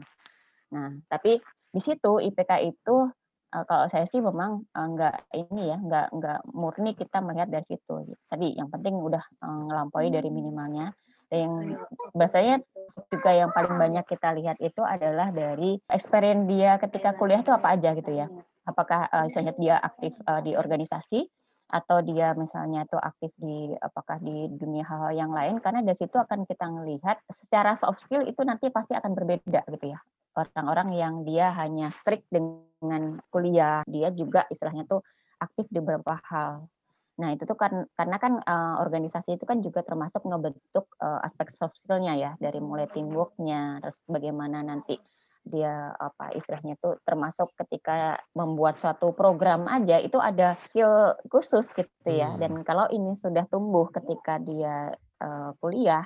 Nah tapi di situ IPK itu kalau saya sih memang uh, nggak ini ya nggak nggak murni kita melihat dari situ tadi yang penting udah uh, ngelampaui dari minimalnya. Yang bahasanya juga yang paling banyak kita lihat itu adalah dari experience dia ketika kuliah itu apa aja gitu ya. Apakah uh, misalnya dia aktif uh, di organisasi atau dia misalnya itu aktif di apakah di dunia hal-hal yang lain karena dari situ akan kita melihat secara soft skill itu nanti pasti akan berbeda gitu ya orang-orang yang dia hanya strict dengan kuliah, dia juga istilahnya tuh aktif di beberapa hal. Nah, itu tuh kan karena kan uh, organisasi itu kan juga termasuk ngebentuk uh, aspek soft skill-nya ya, dari mulai teamwork-nya, terus bagaimana nanti dia apa istilahnya itu termasuk ketika membuat suatu program aja itu ada skill khusus gitu ya. Hmm. Dan kalau ini sudah tumbuh ketika dia uh, kuliah,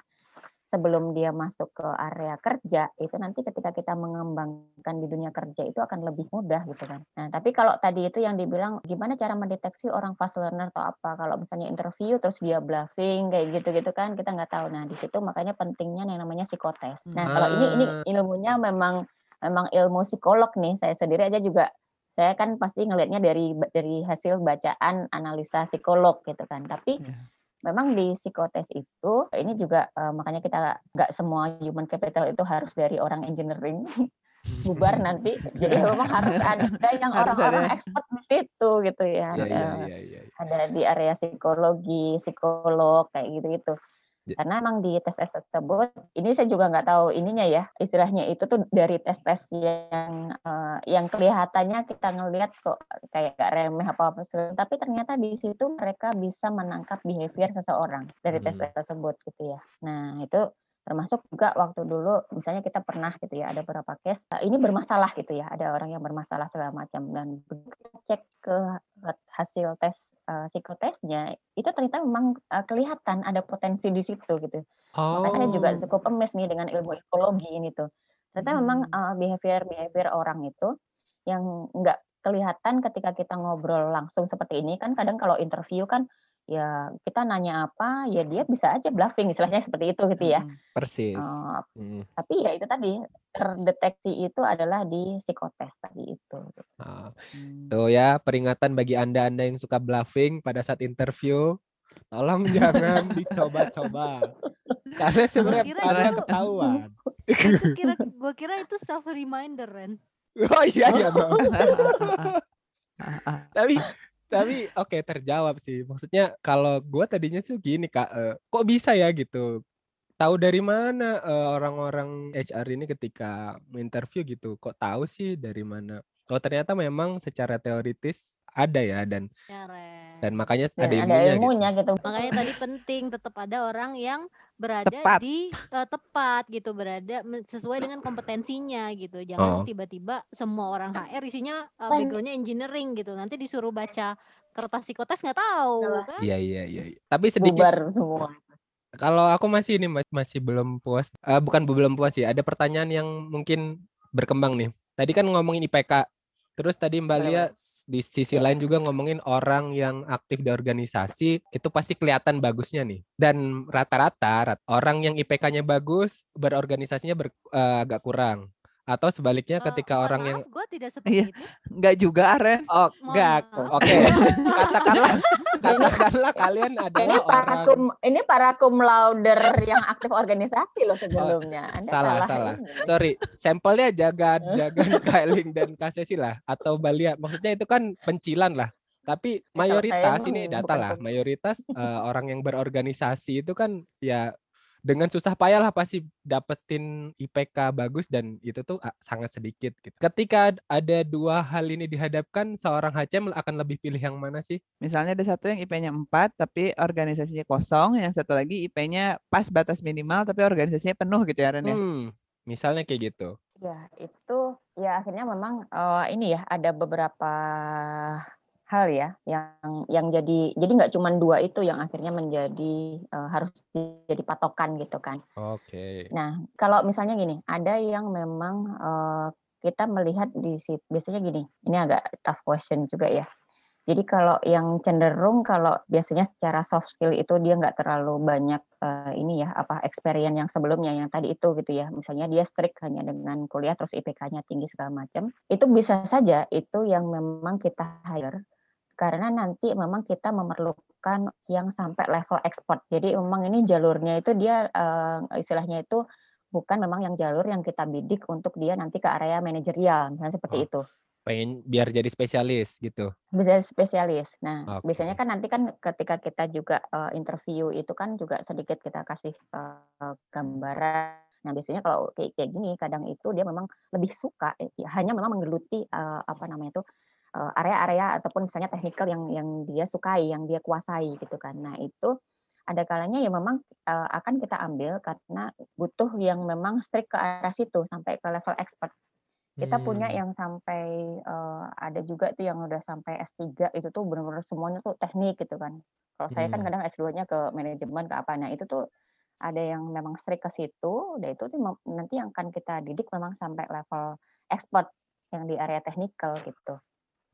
sebelum dia masuk ke area kerja itu nanti ketika kita mengembangkan di dunia kerja itu akan lebih mudah gitu kan. Nah, tapi kalau tadi itu yang dibilang gimana cara mendeteksi orang fast learner atau apa kalau misalnya interview terus dia bluffing kayak gitu-gitu kan kita nggak tahu. Nah, di situ makanya pentingnya yang namanya psikotes. Nah, kalau ini ini Ah. ilmunya memang memang ilmu psikolog nih. Saya sendiri aja juga saya kan pasti ngelihatnya dari dari hasil bacaan analisa psikolog gitu kan. Tapi Iya. Memang di psikotes itu ini juga uh, makanya kita nggak semua human capital itu harus dari orang engineering [LAUGHS] bubar nanti jadi memang harus ada [LAUGHS] yang orang-orang expert di situ gitu ya, Iya, iya, Uh, iya, iya. ada di area psikologi psikolog kayak gitu gitu Ya. Karena emang di tes-tes tersebut ini saya juga nggak tahu ininya ya istilahnya itu tuh dari tes-tes yang uh, yang kelihatannya kita ngelihat kok kayak gak remeh apa apa tapi ternyata di situ mereka bisa menangkap behavior seseorang dari Hmm. tes-tes tersebut gitu ya nah itu termasuk juga waktu dulu misalnya kita pernah gitu ya ada beberapa case uh, ini bermasalah gitu ya ada orang yang bermasalah segala macam dan begitu cek ke hasil tes uh, psikotesnya itu ternyata memang uh, kelihatan ada potensi di situ gitu makanya saya juga Oh. cukup emes nih dengan ilmu ekologi ini tuh ternyata memang Hmm. uh, behavior behavior orang itu yang nggak kelihatan ketika kita ngobrol langsung seperti ini kan kadang kalau interview kan ya kita nanya apa ya dia bisa aja bluffing istilahnya seperti itu gitu ya. Persis. Uh, Mm. tapi ya itu tadi terdeteksi itu adalah di psikotes tadi itu Ah, Mm. Tuh ya, peringatan bagi Anda-Anda yang suka bluffing pada saat interview, tolong jangan [LAUGHS] dicoba-coba. Karena sebenarnya kira pada itu- ketahuan. Kira [LAUGHS] gua kira itu self reminder Ren. Oh iya iya. Ah. [LAUGHS] tapi tapi oke terjawab sih. Maksudnya kalau gua tadinya tuh gini Kak, eh, kok bisa ya gitu. Tahu dari mana eh, orang-orang HR ini ketika interview gitu, kok tahu sih dari mana? Oh ternyata memang secara teoritis ada ya dan Ya Ren. dan makanya dan ada ada ilmunya, gitu. ilmunya gitu, Makanya tadi penting tetap ada orang yang berada Tepat. di eh, tepat gitu, berada sesuai dengan kompetensinya gitu. Oh. Jangan tiba-tiba semua orang HR isinya eh, Kan- backgroundnya engineering gitu. Nanti disuruh baca kertas psikotes nggak tahu kan? Iya iya iya. iya. Tapi sedikit bubar semua kalau aku masih ini mas- masih belum puas. Eh, bukan belum puas ya. Ada pertanyaan yang mungkin berkembang nih. Tadi kan ngomongin IPK. Terus tadi Mbak Lia di sisi Ya. lain juga ngomongin orang yang aktif di organisasi itu pasti kelihatan bagusnya nih. Dan rata-rata rat- orang yang IPK-nya bagus berorganisasinya ber- eh, agak kurang. Atau sebaliknya Eh, ketika orang maaf, yang gue tidak [LAUGHS] seperti Iya. itu. Enggak juga, Aren. oh maaf. oke. [LAUGHS] Katakanlah katakanlah [LAUGHS] kalian ini adalah para orang kum ini para cum lauder yang aktif organisasi loh sebelumnya Anda Oh, salah, salah. ini. sorry sampelnya jaga jaga Kailing dan Kasesi lah atau Balia maksudnya itu kan pencilan lah tapi mayoritas ini data lah mayoritas eh, orang yang berorganisasi itu kan ya dengan susah payah lah pasti dapetin IPK bagus dan itu tuh ah, sangat sedikit gitu. Ketika ad- ada dua hal ini dihadapkan seorang HCM akan lebih pilih yang mana sih? Misalnya ada satu yang IP-nya 4 tapi organisasinya kosong, yang satu lagi IP-nya pas batas minimal tapi organisasinya penuh gitu ya Ren ya. Hmm, misalnya kayak gitu. ya itu ya akhirnya memang eh, ini ya ada beberapa hal ya yang yang jadi jadi nggak cuma dua itu yang akhirnya menjadi eh, harus jadi patokan gitu kan Oke. Nah, kalau misalnya gini, ada yang memang eh, kita melihat di situ, biasanya gini, ini agak tough question juga ya. Jadi kalau yang cenderung kalau biasanya secara soft skill itu dia nggak terlalu banyak eh, ini ya apa experience yang sebelumnya yang tadi itu gitu ya. Misalnya dia strict hanya dengan kuliah terus IPK-nya tinggi segala macam. Itu bisa saja itu yang memang kita hire karena nanti memang kita memerlukan yang sampai level ekspor. Jadi memang ini jalurnya itu dia eh, istilahnya itu bukan memang yang jalur yang kita bidik untuk dia nanti ke area manajerial, misalnya seperti Oh. itu. Pengen biar jadi spesialis gitu. Bisa spesialis. Nah, Oke. biasanya kan nanti kan ketika kita juga eh, interview itu kan juga sedikit kita kasih eh, gambaran. Nah, biasanya kalau kayak, kayak gini kadang itu dia memang lebih suka ya, hanya memang menggeluti eh, apa namanya itu area-area ataupun misalnya technical yang yang dia sukai, yang dia kuasai gitu kan. Nah, itu ada kalanya ya memang uh, akan kita ambil karena butuh yang memang strict ke arah situ sampai ke level expert. Kita hmm. punya yang sampai uh, ada juga tuh yang udah sampai S3 itu tuh benar-benar semuanya tuh teknik gitu kan. Kalau hmm. saya kan hmm. kadang S2-nya ke manajemen ke apa. Nah, itu tuh ada yang memang strict ke situ, dan itu tuh nanti yang akan kita didik memang sampai level expert yang di area teknikal gitu.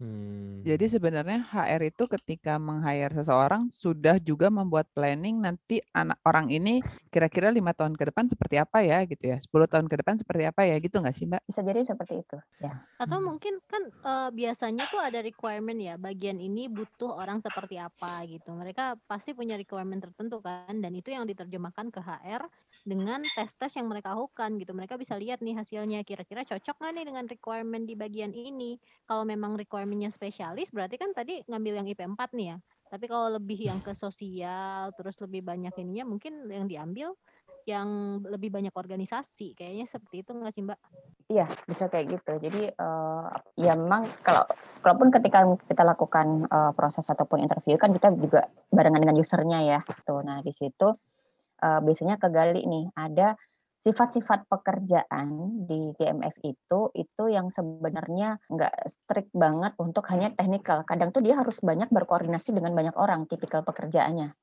Hmm. Jadi sebenarnya HR itu ketika meng-hire seseorang sudah juga membuat planning nanti anak orang ini kira-kira lima tahun ke depan seperti apa ya gitu ya, 10 tahun ke depan seperti apa ya gitu nggak sih Mbak? Bisa jadi seperti itu ya. Atau hmm. mungkin kan uh, biasanya tuh ada requirement ya, bagian ini butuh orang seperti apa gitu. Mereka pasti punya requirement tertentu kan, dan itu yang diterjemahkan ke HR dengan tes-tes yang mereka lakukan gitu. Mereka bisa lihat nih hasilnya kira-kira cocok nggak nih dengan requirement di bagian ini. Kalau memang requirementnya spesialis berarti kan tadi ngambil yang IP 4 nih ya. Tapi kalau lebih yang ke sosial terus lebih banyak ininya mungkin yang diambil yang lebih banyak organisasi kayaknya seperti itu nggak sih mbak? Iya bisa kayak gitu. Jadi uh, ya memang kalau kalaupun ketika kita lakukan uh, proses ataupun interview kan kita juga barengan dengan usernya ya. Tuh nah di situ uh, biasanya kegali nih ada sifat-sifat pekerjaan di GMF itu itu yang sebenarnya nggak strict banget untuk hanya teknikal. Kadang tuh dia harus banyak berkoordinasi dengan banyak orang tipikal pekerjaannya.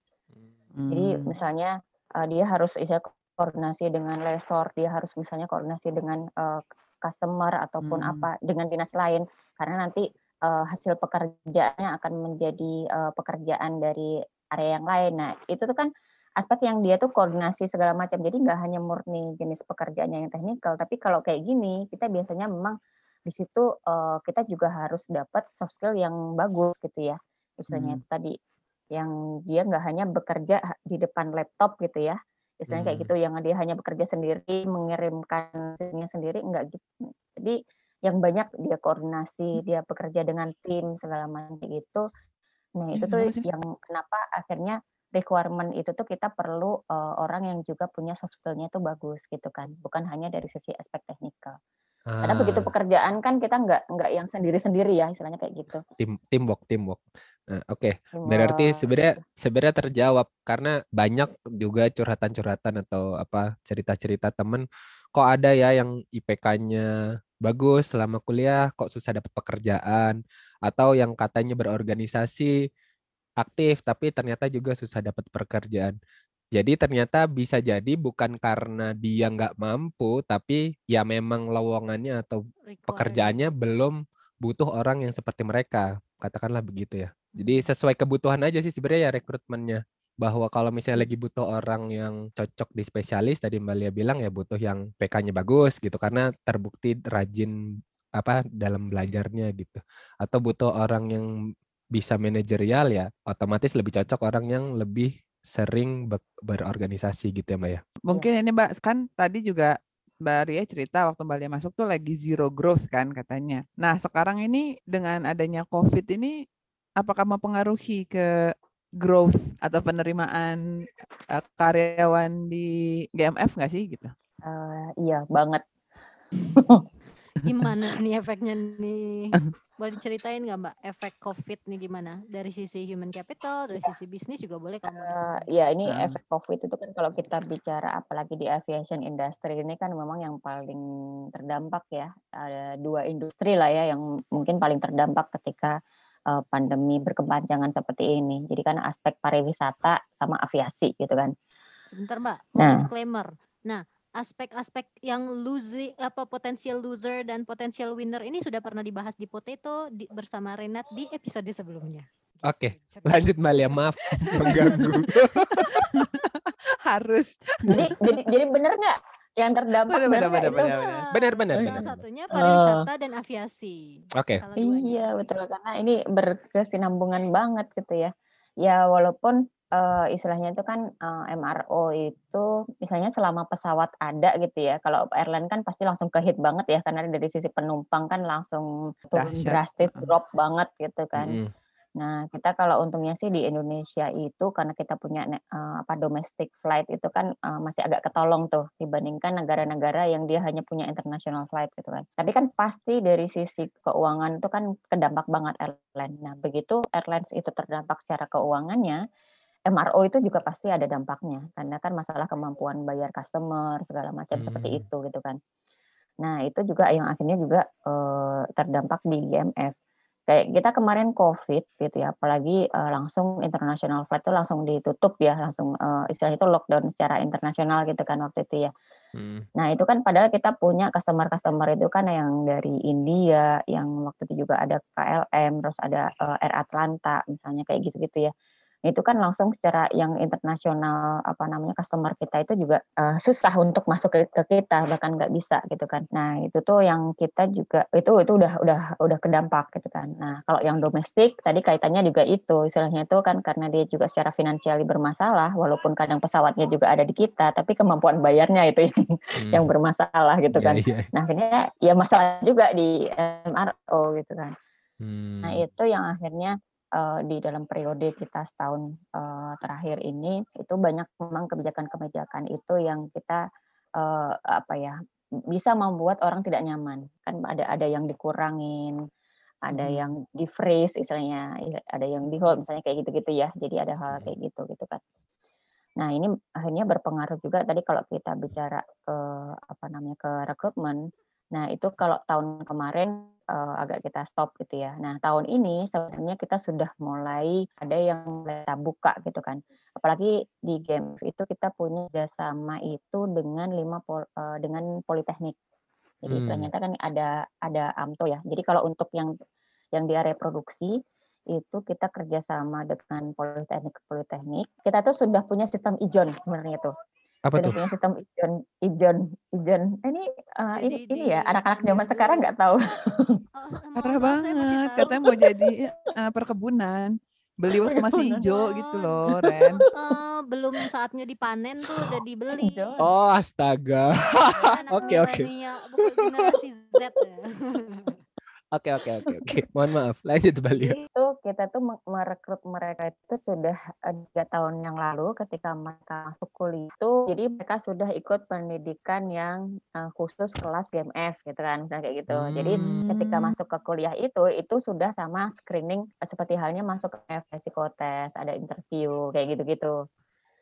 Hmm. Jadi misalnya uh, dia harus bisa koordinasi dengan lesor, dia harus misalnya koordinasi dengan uh, customer ataupun hmm. apa dengan dinas lain karena nanti uh, hasil pekerjaannya akan menjadi uh, pekerjaan dari area yang lain. Nah, itu tuh kan aspek yang dia tuh koordinasi segala macam. Jadi nggak hanya murni jenis pekerjaannya yang teknikal, tapi kalau kayak gini kita biasanya memang di situ uh, kita juga harus dapat soft skill yang bagus gitu ya. Istilahnya hmm. tadi yang dia nggak hanya bekerja di depan laptop gitu ya. Hmm. kayak gitu yang dia hanya bekerja sendiri, mengirimkan sendiri enggak gitu. Jadi yang banyak dia koordinasi, dia bekerja dengan tim segala macam gitu. Nah, itu tuh yang kenapa akhirnya requirement itu tuh kita perlu uh, orang yang juga punya soft skill-nya itu bagus gitu kan, bukan hanya dari sisi aspek teknikal. Ah. Karena begitu pekerjaan kan kita nggak nggak yang sendiri-sendiri ya, istilahnya kayak gitu. Tim teamwork, teamwork. Nah, Oke, okay. berarti sebenarnya sebenarnya terjawab karena banyak juga curhatan-curhatan atau apa cerita-cerita temen kok ada ya yang IPK-nya bagus selama kuliah kok susah dapat pekerjaan atau yang katanya berorganisasi aktif tapi ternyata juga susah dapat pekerjaan. Jadi ternyata bisa jadi bukan karena dia nggak mampu, tapi ya memang lowongannya atau pekerjaannya belum butuh orang yang seperti mereka, katakanlah begitu ya. Jadi hmm. sesuai kebutuhan aja sih sebenarnya ya rekrutmennya. Bahwa kalau misalnya lagi butuh orang yang cocok di spesialis, tadi Mbak Lia bilang ya butuh yang PK-nya bagus gitu, karena terbukti rajin apa dalam belajarnya gitu. Atau butuh orang yang bisa manajerial ya otomatis lebih cocok orang yang lebih sering berorganisasi gitu ya Mbak ya. Mungkin ini Mbak kan tadi juga Mbak Ria cerita waktu Mbak Ria masuk tuh lagi zero growth kan katanya. Nah sekarang ini dengan adanya COVID ini apakah mempengaruhi ke growth atau penerimaan uh, karyawan di GMF nggak sih gitu? Uh, iya banget. [LAUGHS] Gimana nih efeknya nih? [LAUGHS] Boleh diceritain nggak Mbak efek COVID nih gimana? Dari sisi human capital, dari sisi bisnis juga boleh kamu. Uh, ya ini hmm. efek COVID itu kan kalau kita bicara apalagi di aviation industry ini kan memang yang paling terdampak ya. Ada dua industri lah ya yang mungkin paling terdampak ketika uh, pandemi berkepanjangan seperti ini. Jadi kan aspek pariwisata sama aviasi gitu kan. Sebentar Mbak, nah. disclaimer. Nah, aspek-aspek yang lose apa potensial loser dan potensial winner ini sudah pernah dibahas di Potato di, bersama Renat di episode sebelumnya. Oke, okay. lanjut Malia, maaf [LAUGHS] mengganggu. [LAUGHS] Harus. Jadi jadi jadi benar nggak yang terdampak benar benar benar, benar, benar, benar, Salah satunya pariwisata dan aviasi. Oke. Okay. Iya betul karena ini berkesinambungan banget gitu ya. Ya walaupun uh, istilahnya itu kan, uh, eh, MRO itu misalnya selama pesawat ada gitu ya, kalau airline kan pasti langsung ke-hit banget ya, karena dari sisi penumpang kan langsung turun drastis, drop banget gitu kan. Nah, kita kalau untungnya sih di Indonesia itu karena kita punya uh, apa domestic flight itu kan uh, masih agak ketolong tuh dibandingkan negara-negara yang dia hanya punya international flight gitu kan. Tapi kan pasti dari sisi keuangan itu kan kedampak banget airline. Nah, begitu airlines itu terdampak secara keuangannya, MRO itu juga pasti ada dampaknya karena kan masalah kemampuan bayar customer segala macam hmm. seperti itu gitu kan. Nah, itu juga yang akhirnya juga uh, terdampak di GMF kayak kita kemarin COVID gitu ya, apalagi uh, langsung international flight itu langsung ditutup ya, langsung uh, istilah itu lockdown secara internasional gitu kan waktu itu ya. Hmm. Nah itu kan padahal kita punya customer-customer itu kan yang dari India, yang waktu itu juga ada KLM, terus ada uh, Air Atlanta misalnya kayak gitu-gitu ya itu kan langsung secara yang internasional apa namanya customer kita itu juga uh, susah untuk masuk ke, ke kita bahkan nggak bisa gitu kan nah itu tuh yang kita juga itu itu udah udah udah kedampak gitu kan nah kalau yang domestik tadi kaitannya juga itu istilahnya itu kan karena dia juga secara finansial bermasalah walaupun kadang pesawatnya juga ada di kita tapi kemampuan bayarnya itu yang, hmm. yang bermasalah gitu yeah, kan yeah. nah akhirnya ya masalah juga di MRO gitu kan hmm. nah itu yang akhirnya uh, di dalam periode kita setahun uh, terakhir ini itu banyak memang kebijakan-kebijakan itu yang kita uh, apa ya bisa membuat orang tidak nyaman. Kan ada ada yang dikurangin ada hmm. yang di freeze istilahnya ada yang di hold misalnya kayak gitu-gitu ya. Jadi ada hal kayak gitu gitu kan. Nah ini akhirnya berpengaruh juga tadi kalau kita bicara ke apa namanya ke rekrutmen nah itu kalau tahun kemarin uh, agak kita stop gitu ya. Nah tahun ini sebenarnya kita sudah mulai ada yang kita buka gitu kan. Apalagi di game itu kita punya kerjasama itu dengan lima pol, uh, dengan politeknik. Jadi hmm. ternyata kan ada ada AMTO ya. Jadi kalau untuk yang yang di area produksi itu kita kerjasama dengan politeknik politeknik. Kita tuh sudah punya sistem ijon sebenarnya tuh. Apa tuh? punya sistem ijon ijon ijon. Ini uh, ini di, ini ya anak-anak zaman sekarang nggak tahu. Oh, Parah banget. Katanya mau jadi uh, perkebunan. Beli waktu masih hijau gitu loh, Ren. Uh, belum saatnya dipanen tuh udah dibeli. Oh, astaga. [LAUGHS] Oke, oke. Generasi Z ya. [LAUGHS] Oke oke oke oke. Mohon maaf. Lanjut Bali. Itu kita tuh merekrut mereka itu sudah eh, tiga tahun yang lalu ketika mereka masuk kuliah itu. Jadi mereka sudah ikut pendidikan yang uh, khusus kelas GMF gitu kan, misalnya kayak gitu. Hmm. Jadi ketika hmm. masuk ke kuliah itu itu sudah sama screening seperti halnya masuk ke psikotes, ada interview kayak gitu-gitu.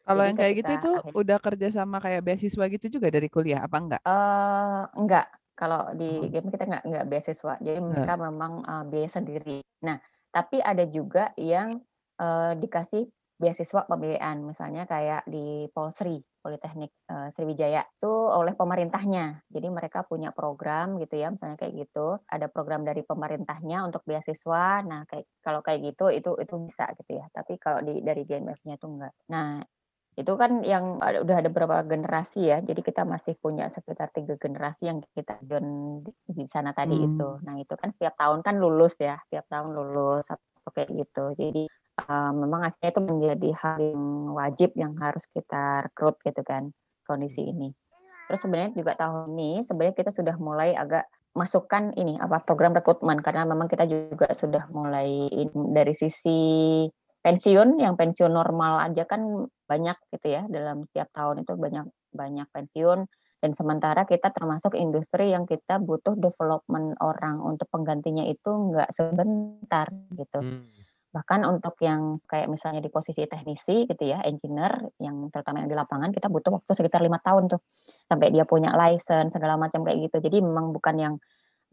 Kalau yang kayak gitu itu akhirnya, udah kerja sama kayak beasiswa gitu juga dari kuliah apa enggak? Uh, enggak, kalau di hmm. game kita nggak nggak beasiswa, jadi mereka nah. memang uh, biaya sendiri. Nah, tapi ada juga yang uh, dikasih beasiswa pembiayaan, misalnya kayak di Polsri, Politeknik uh, Sriwijaya itu oleh pemerintahnya. Jadi mereka punya program gitu ya, misalnya kayak gitu. Ada program dari pemerintahnya untuk beasiswa. Nah, kayak kalau kayak gitu itu itu bisa gitu ya. Tapi kalau di dari GMF-nya itu enggak. Nah, itu kan yang ada, udah ada beberapa generasi ya jadi kita masih punya sekitar tiga generasi yang kita join di, sana tadi hmm. itu. Nah itu kan setiap tahun kan lulus ya setiap tahun lulus atau kayak gitu. Jadi uh, memang akhirnya itu menjadi hal yang wajib yang harus kita rekrut gitu kan kondisi ini. Terus sebenarnya juga tahun ini sebenarnya kita sudah mulai agak masukkan ini apa program rekrutmen. Karena memang kita juga sudah mulai dari sisi pensiun yang pensiun normal aja kan banyak gitu ya dalam setiap tahun itu banyak banyak pensiun dan sementara kita termasuk industri yang kita butuh development orang untuk penggantinya itu nggak sebentar gitu. Hmm. Bahkan untuk yang kayak misalnya di posisi teknisi gitu ya, engineer yang terutama yang di lapangan kita butuh waktu sekitar lima tahun tuh sampai dia punya license segala macam kayak gitu. Jadi memang bukan yang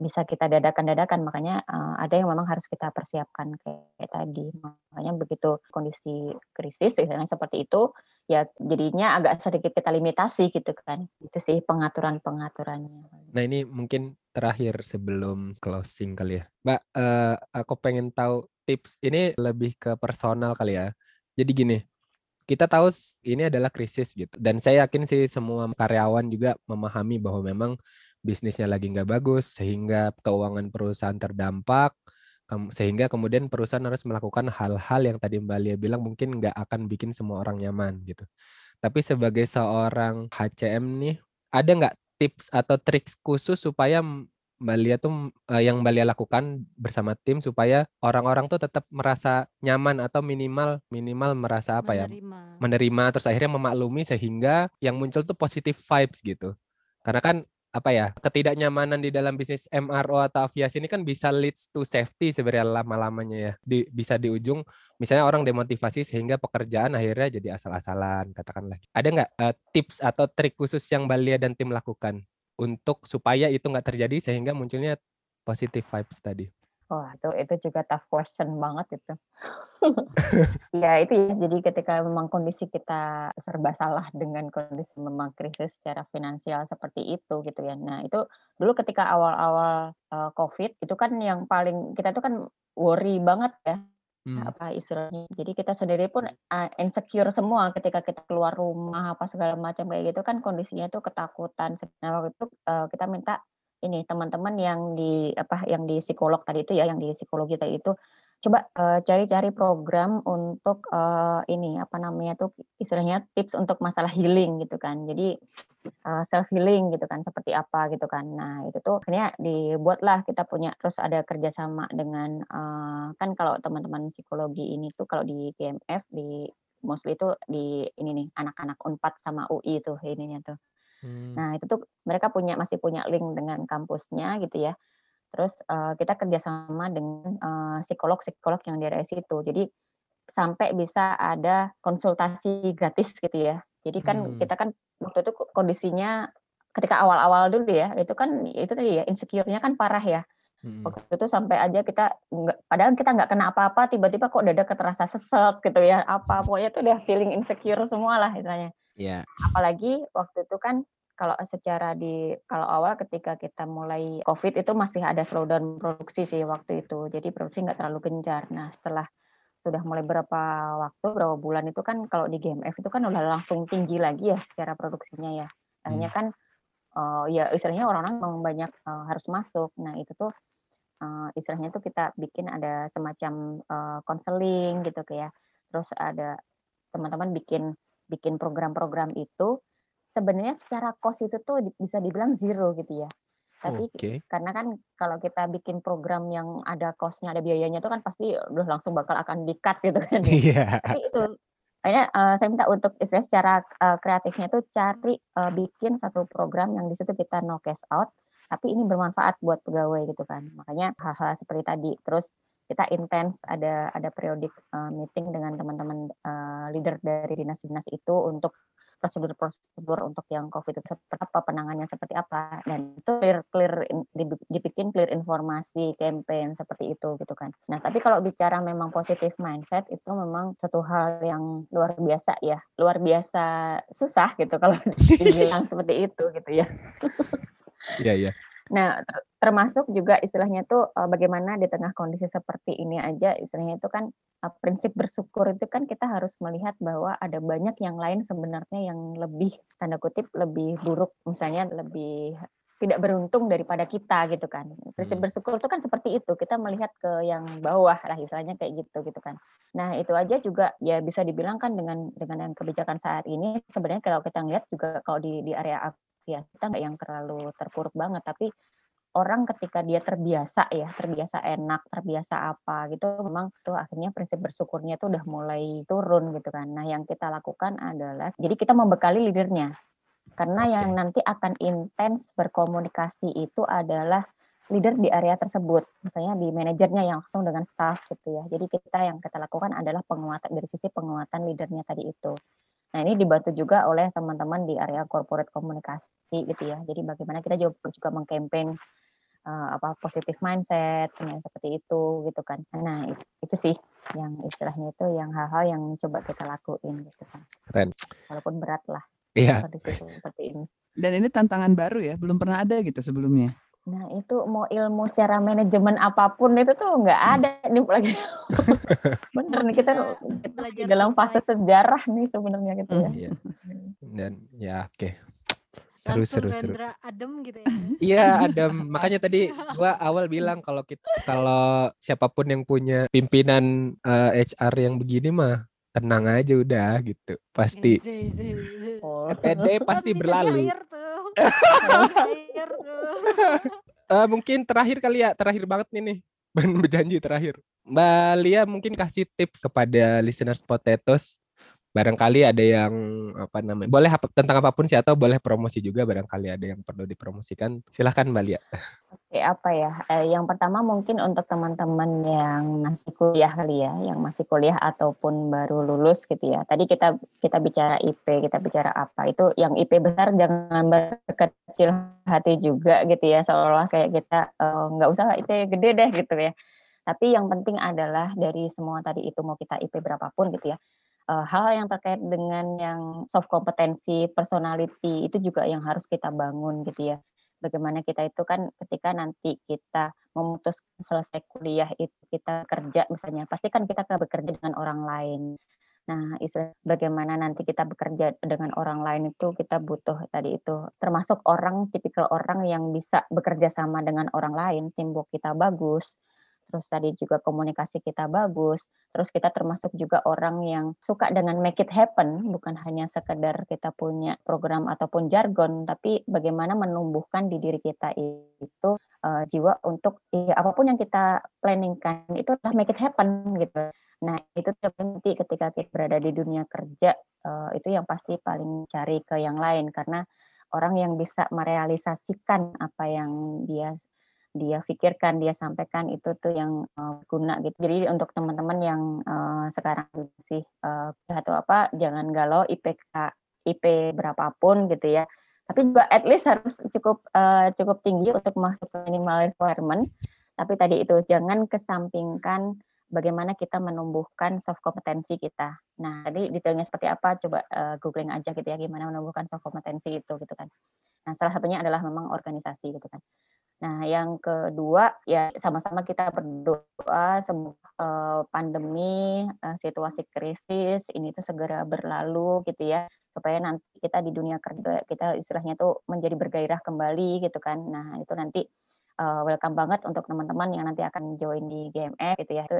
bisa kita dadakan-dadakan makanya uh, ada yang memang harus kita persiapkan kayak, kayak tadi. Makanya begitu kondisi krisis misalnya seperti itu ya jadinya agak sedikit kita limitasi gitu kan. Itu sih pengaturan pengaturannya nah ini mungkin terakhir sebelum closing kali ya. Mbak uh, aku pengen tahu tips ini lebih ke personal kali ya. Jadi gini kita tahu ini adalah krisis gitu. Dan saya yakin sih semua karyawan juga memahami bahwa memang bisnisnya lagi nggak bagus sehingga keuangan perusahaan terdampak sehingga kemudian perusahaan harus melakukan hal-hal yang tadi Mbak Lia bilang mungkin nggak akan bikin semua orang nyaman gitu. Tapi sebagai seorang HCM nih, ada nggak tips atau trik khusus supaya Mbak Lia tuh uh, yang Mbak Lia lakukan bersama tim supaya orang-orang tuh tetap merasa nyaman atau minimal minimal merasa apa ya Menerima. menerima terus akhirnya memaklumi sehingga yang muncul tuh positive vibes gitu. Karena kan apa ya ketidaknyamanan di dalam bisnis MRO atau aviasi ini kan bisa leads to safety sebenarnya lama-lamanya ya. Di, bisa di ujung misalnya orang demotivasi sehingga pekerjaan akhirnya jadi asal-asalan katakanlah. Ada nggak uh, tips atau trik khusus yang Balia dan tim lakukan untuk supaya itu nggak terjadi sehingga munculnya positive vibes tadi Wah, itu itu juga tough question banget itu. [LAUGHS] ya itu ya. Jadi ketika memang kondisi kita serba salah dengan kondisi memang krisis secara finansial seperti itu gitu ya. Nah itu dulu ketika awal-awal uh, COVID itu kan yang paling kita tuh kan worry banget ya hmm. apa istilahnya. Jadi kita sendiri pun uh, insecure semua ketika kita keluar rumah apa segala macam kayak gitu kan kondisinya tuh ketakutan. Nah waktu itu uh, kita minta ini teman-teman yang di apa yang di psikolog tadi itu ya yang di psikologi tadi itu coba cari-cari uh, program untuk uh, ini apa namanya tuh istilahnya tips untuk masalah healing gitu kan. Jadi uh, self healing gitu kan seperti apa gitu kan. Nah itu tuh akhirnya dibuatlah kita punya terus ada kerjasama dengan uh, kan kalau teman-teman psikologi ini tuh kalau di GMF di mostly itu di ini nih anak-anak unpad sama UI tuh ininya tuh Hmm. Nah itu tuh mereka punya masih punya link dengan kampusnya gitu ya. Terus uh, kita kerjasama dengan psikolog-psikolog uh, yang di area situ. Jadi sampai bisa ada konsultasi gratis gitu ya. Jadi kan hmm. kita kan waktu itu kondisinya ketika awal-awal dulu ya, itu kan itu tadi ya insecure-nya kan parah ya. Hmm. Waktu itu sampai aja kita nggak, padahal kita nggak kena apa-apa, tiba-tiba kok dada terasa sesek gitu ya, apa pokoknya tuh udah feeling insecure semua lah istilahnya. Yeah. Apalagi waktu itu kan kalau secara di kalau awal ketika kita mulai COVID itu masih ada slowdown produksi sih waktu itu. Jadi produksi nggak terlalu gencar. Nah setelah sudah mulai berapa waktu, berapa bulan itu kan kalau di GMF itu kan udah langsung tinggi lagi ya secara produksinya ya. Akhirnya hmm. kan uh, ya istilahnya orang-orang memang banyak uh, harus masuk. Nah itu tuh uh, istilahnya tuh kita bikin ada semacam konseling uh, gitu kayak. Terus ada teman-teman bikin bikin program-program itu sebenarnya secara cost itu tuh bisa dibilang zero gitu ya. Tapi okay. karena kan kalau kita bikin program yang ada costnya, ada biayanya itu kan pasti udah langsung bakal akan di-cut gitu kan. Ya. Iya. Yeah. Tapi itu Kayaknya uh, saya minta untuk istilah secara uh, kreatifnya itu cari uh, bikin satu program yang di situ kita no cash out, tapi ini bermanfaat buat pegawai gitu kan. Makanya hal-hal seperti tadi. Terus kita intens ada ada periodik uh, meeting dengan teman-teman uh, leader dari dinas-dinas itu untuk prosedur-prosedur untuk yang COVID itu seperti apa, penanganannya seperti apa, dan itu clear clear dibikin clear informasi campaign seperti itu gitu kan. Nah tapi kalau bicara memang positif mindset itu memang satu hal yang luar biasa ya, luar biasa susah gitu kalau [LAUGHS] dibilang seperti itu gitu ya. Iya iya. Nah, termasuk juga istilahnya tuh bagaimana di tengah kondisi seperti ini aja istilahnya itu kan prinsip bersyukur itu kan kita harus melihat bahwa ada banyak yang lain sebenarnya yang lebih tanda kutip lebih buruk misalnya lebih tidak beruntung daripada kita gitu kan. Prinsip hmm. bersyukur itu kan seperti itu. Kita melihat ke yang bawah lah istilahnya kayak gitu gitu kan. Nah, itu aja juga ya bisa dibilang kan dengan dengan yang kebijakan saat ini sebenarnya kalau kita lihat juga kalau di di area ya kita nggak yang terlalu terpuruk banget tapi orang ketika dia terbiasa ya terbiasa enak terbiasa apa gitu memang tuh akhirnya prinsip bersyukurnya tuh udah mulai turun gitu kan. Nah yang kita lakukan adalah jadi kita membekali leadernya. Karena yang nanti akan intens berkomunikasi itu adalah leader di area tersebut misalnya di manajernya yang langsung dengan staff gitu ya. Jadi kita yang kita lakukan adalah penguatan dari sisi penguatan leadernya tadi itu Nah, ini dibantu juga oleh teman-teman di area corporate komunikasi gitu ya. Jadi bagaimana kita juga juga mengkampanye uh, apa positif mindset seperti itu gitu kan. Nah, itu, itu sih yang istilahnya itu yang hal-hal yang coba kita lakuin gitu kan. Keren. Walaupun berat lah. Iya. Seperti ini. Dan ini tantangan baru ya, belum pernah ada gitu sebelumnya. Nah itu mau ilmu secara manajemen apa pun itu tuh nggak ada nih lagi. [LAUGHS] Bener nih kita, kita dalam fase sejarah nih sebenarnya gitu ya. Iya. Dan ya oke. Okay. Seru seru seru. adem gitu ya. [LAUGHS] Iya adem. Makanya tadi gua awal bilang kalau kita kalau siapa pun yang punya pimpinan uh, eh, HR yang begini mah tenang aja udah gitu. Pasti. Oh. PD pasti berlalu. [LAUGHS] Eh, mungkin terakhir kali ya, terakhir banget nih nih. [LAUGHS] Berjanji terakhir. Mbak Lia mungkin kasih tips kepada listeners potatoes. Barangkali ada yang apa namanya, boleh apa, tentang apa pun sih atau boleh promosi juga barangkali ada yang perlu dipromosikan. Silahkan Mbak Lia. Oke, apa ya? Eh, yang pertama mungkin untuk teman-teman yang masih kuliah kali ya, yang masih kuliah ataupun baru lulus gitu ya. Tadi kita kita bicara IP, kita bicara apa? Itu yang IP besar jangan berkecil hati juga gitu ya, seolah-olah kayak kita eh, nggak usah IP gede deh gitu ya. Tapi yang penting adalah dari semua tadi itu mau kita IP berapapun gitu ya. Eh, hal yang terkait dengan yang soft kompetensi, personality itu juga yang harus kita bangun gitu ya. Bagaimana kita itu kan ketika nanti kita memutuskan selesai kuliah itu kita kerja misalnya pasti kan kita bekerja dengan orang lain. Nah bagaimana nanti kita bekerja dengan orang lain itu kita butuh tadi itu termasuk orang tipikal orang yang bisa bekerja sama dengan orang lain teamwork kita bagus terus tadi juga komunikasi kita bagus, terus kita termasuk juga orang yang suka dengan make it happen, bukan hanya sekedar kita punya program ataupun jargon, tapi bagaimana menumbuhkan di diri kita itu uh, jiwa untuk ya, apa pun yang kita planningkan itu adalah make it happen gitu. Nah itu nanti ketika kita berada di dunia kerja uh, itu yang pasti paling cari ke yang lain karena orang yang bisa merealisasikan apa yang dia dia pikirkan, dia sampaikan itu tuh yang uh, guna gitu. Jadi untuk teman-teman yang uh, sekarang sih uh, atau apa, jangan galau IPK IP berapapun gitu ya. Tapi juga at least harus cukup uh, cukup tinggi untuk masuk minimal requirement. Tapi tadi itu jangan kesampingkan bagaimana kita menumbuhkan soft kompetensi kita. Nah, tadi detailnya seperti apa coba uh, googling aja gitu ya gimana menumbuhkan soft kompetensi itu gitu kan. Nah, salah satunya adalah memang organisasi gitu kan. Nah, yang kedua ya sama-sama kita berdoa semoga uh, pandemi, uh, situasi krisis ini tuh segera berlalu gitu ya, supaya nanti kita di dunia kerja kita istilahnya tuh menjadi bergairah kembali gitu kan. Nah, itu nanti uh, welcome banget untuk teman-teman yang nanti akan join di GMF gitu ya. Itu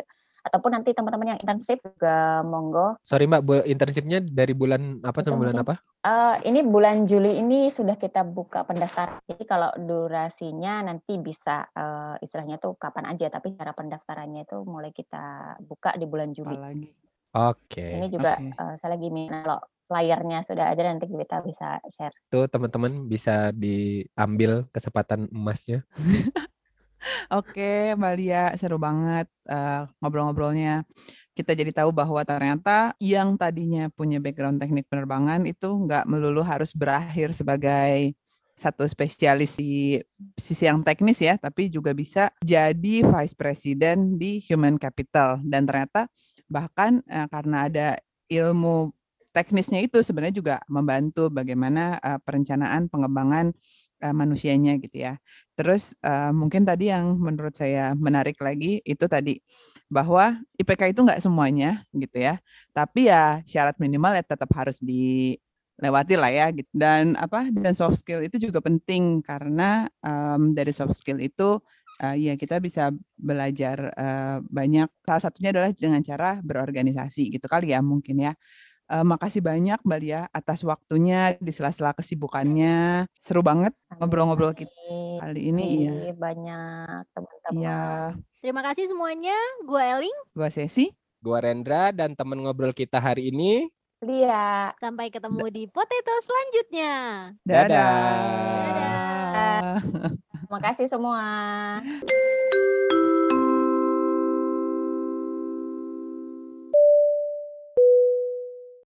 ataupun nanti teman-teman yang intensif juga monggo. Sorry Mbak, intensifnya dari bulan apa sampai bulan apa? Uh, ini bulan Juli ini sudah kita buka pendaftaran. Jadi kalau durasinya nanti bisa uh, istilahnya tuh kapan aja, tapi cara pendaftarannya itu mulai kita buka di bulan Juli. Oke. Okay. Ini juga okay. uh, saya lagi kalau layarnya sudah ada nanti kita bisa share. Tuh teman-teman bisa diambil kesempatan emasnya. [LAUGHS] Oke, Mbak Lia, seru banget uh, ngobrol-ngobrolnya. Kita jadi tahu bahwa ternyata yang tadinya punya background teknik penerbangan itu nggak melulu harus berakhir sebagai satu spesialis di sisi yang teknis ya, tapi juga bisa jadi vice president di human capital. Dan ternyata bahkan uh, karena ada ilmu teknisnya itu sebenarnya juga membantu bagaimana uh, perencanaan pengembangan uh, manusianya gitu ya. Terus uh, mungkin tadi yang menurut saya menarik lagi itu tadi bahwa IPK itu nggak semuanya gitu ya, tapi ya syarat minimal ya tetap harus dilewati lah ya gitu. Dan apa dan soft skill itu juga penting karena um, dari soft skill itu uh, ya kita bisa belajar uh, banyak. Salah satunya adalah dengan cara berorganisasi gitu kali ya mungkin ya. Uh, makasih banyak Mbak Lia atas waktunya di sela-sela kesibukannya. Seru banget ngobrol-ngobrol kita kali ini ya. Banyak teman-teman. Iya. Terima kasih semuanya. Gua Eling. Gua Sesi. Gua Rendra dan teman ngobrol kita hari ini Lia. Sampai ketemu di potato selanjutnya. Dadah. Dadah. Dadah. [LAUGHS] Terima kasih semua.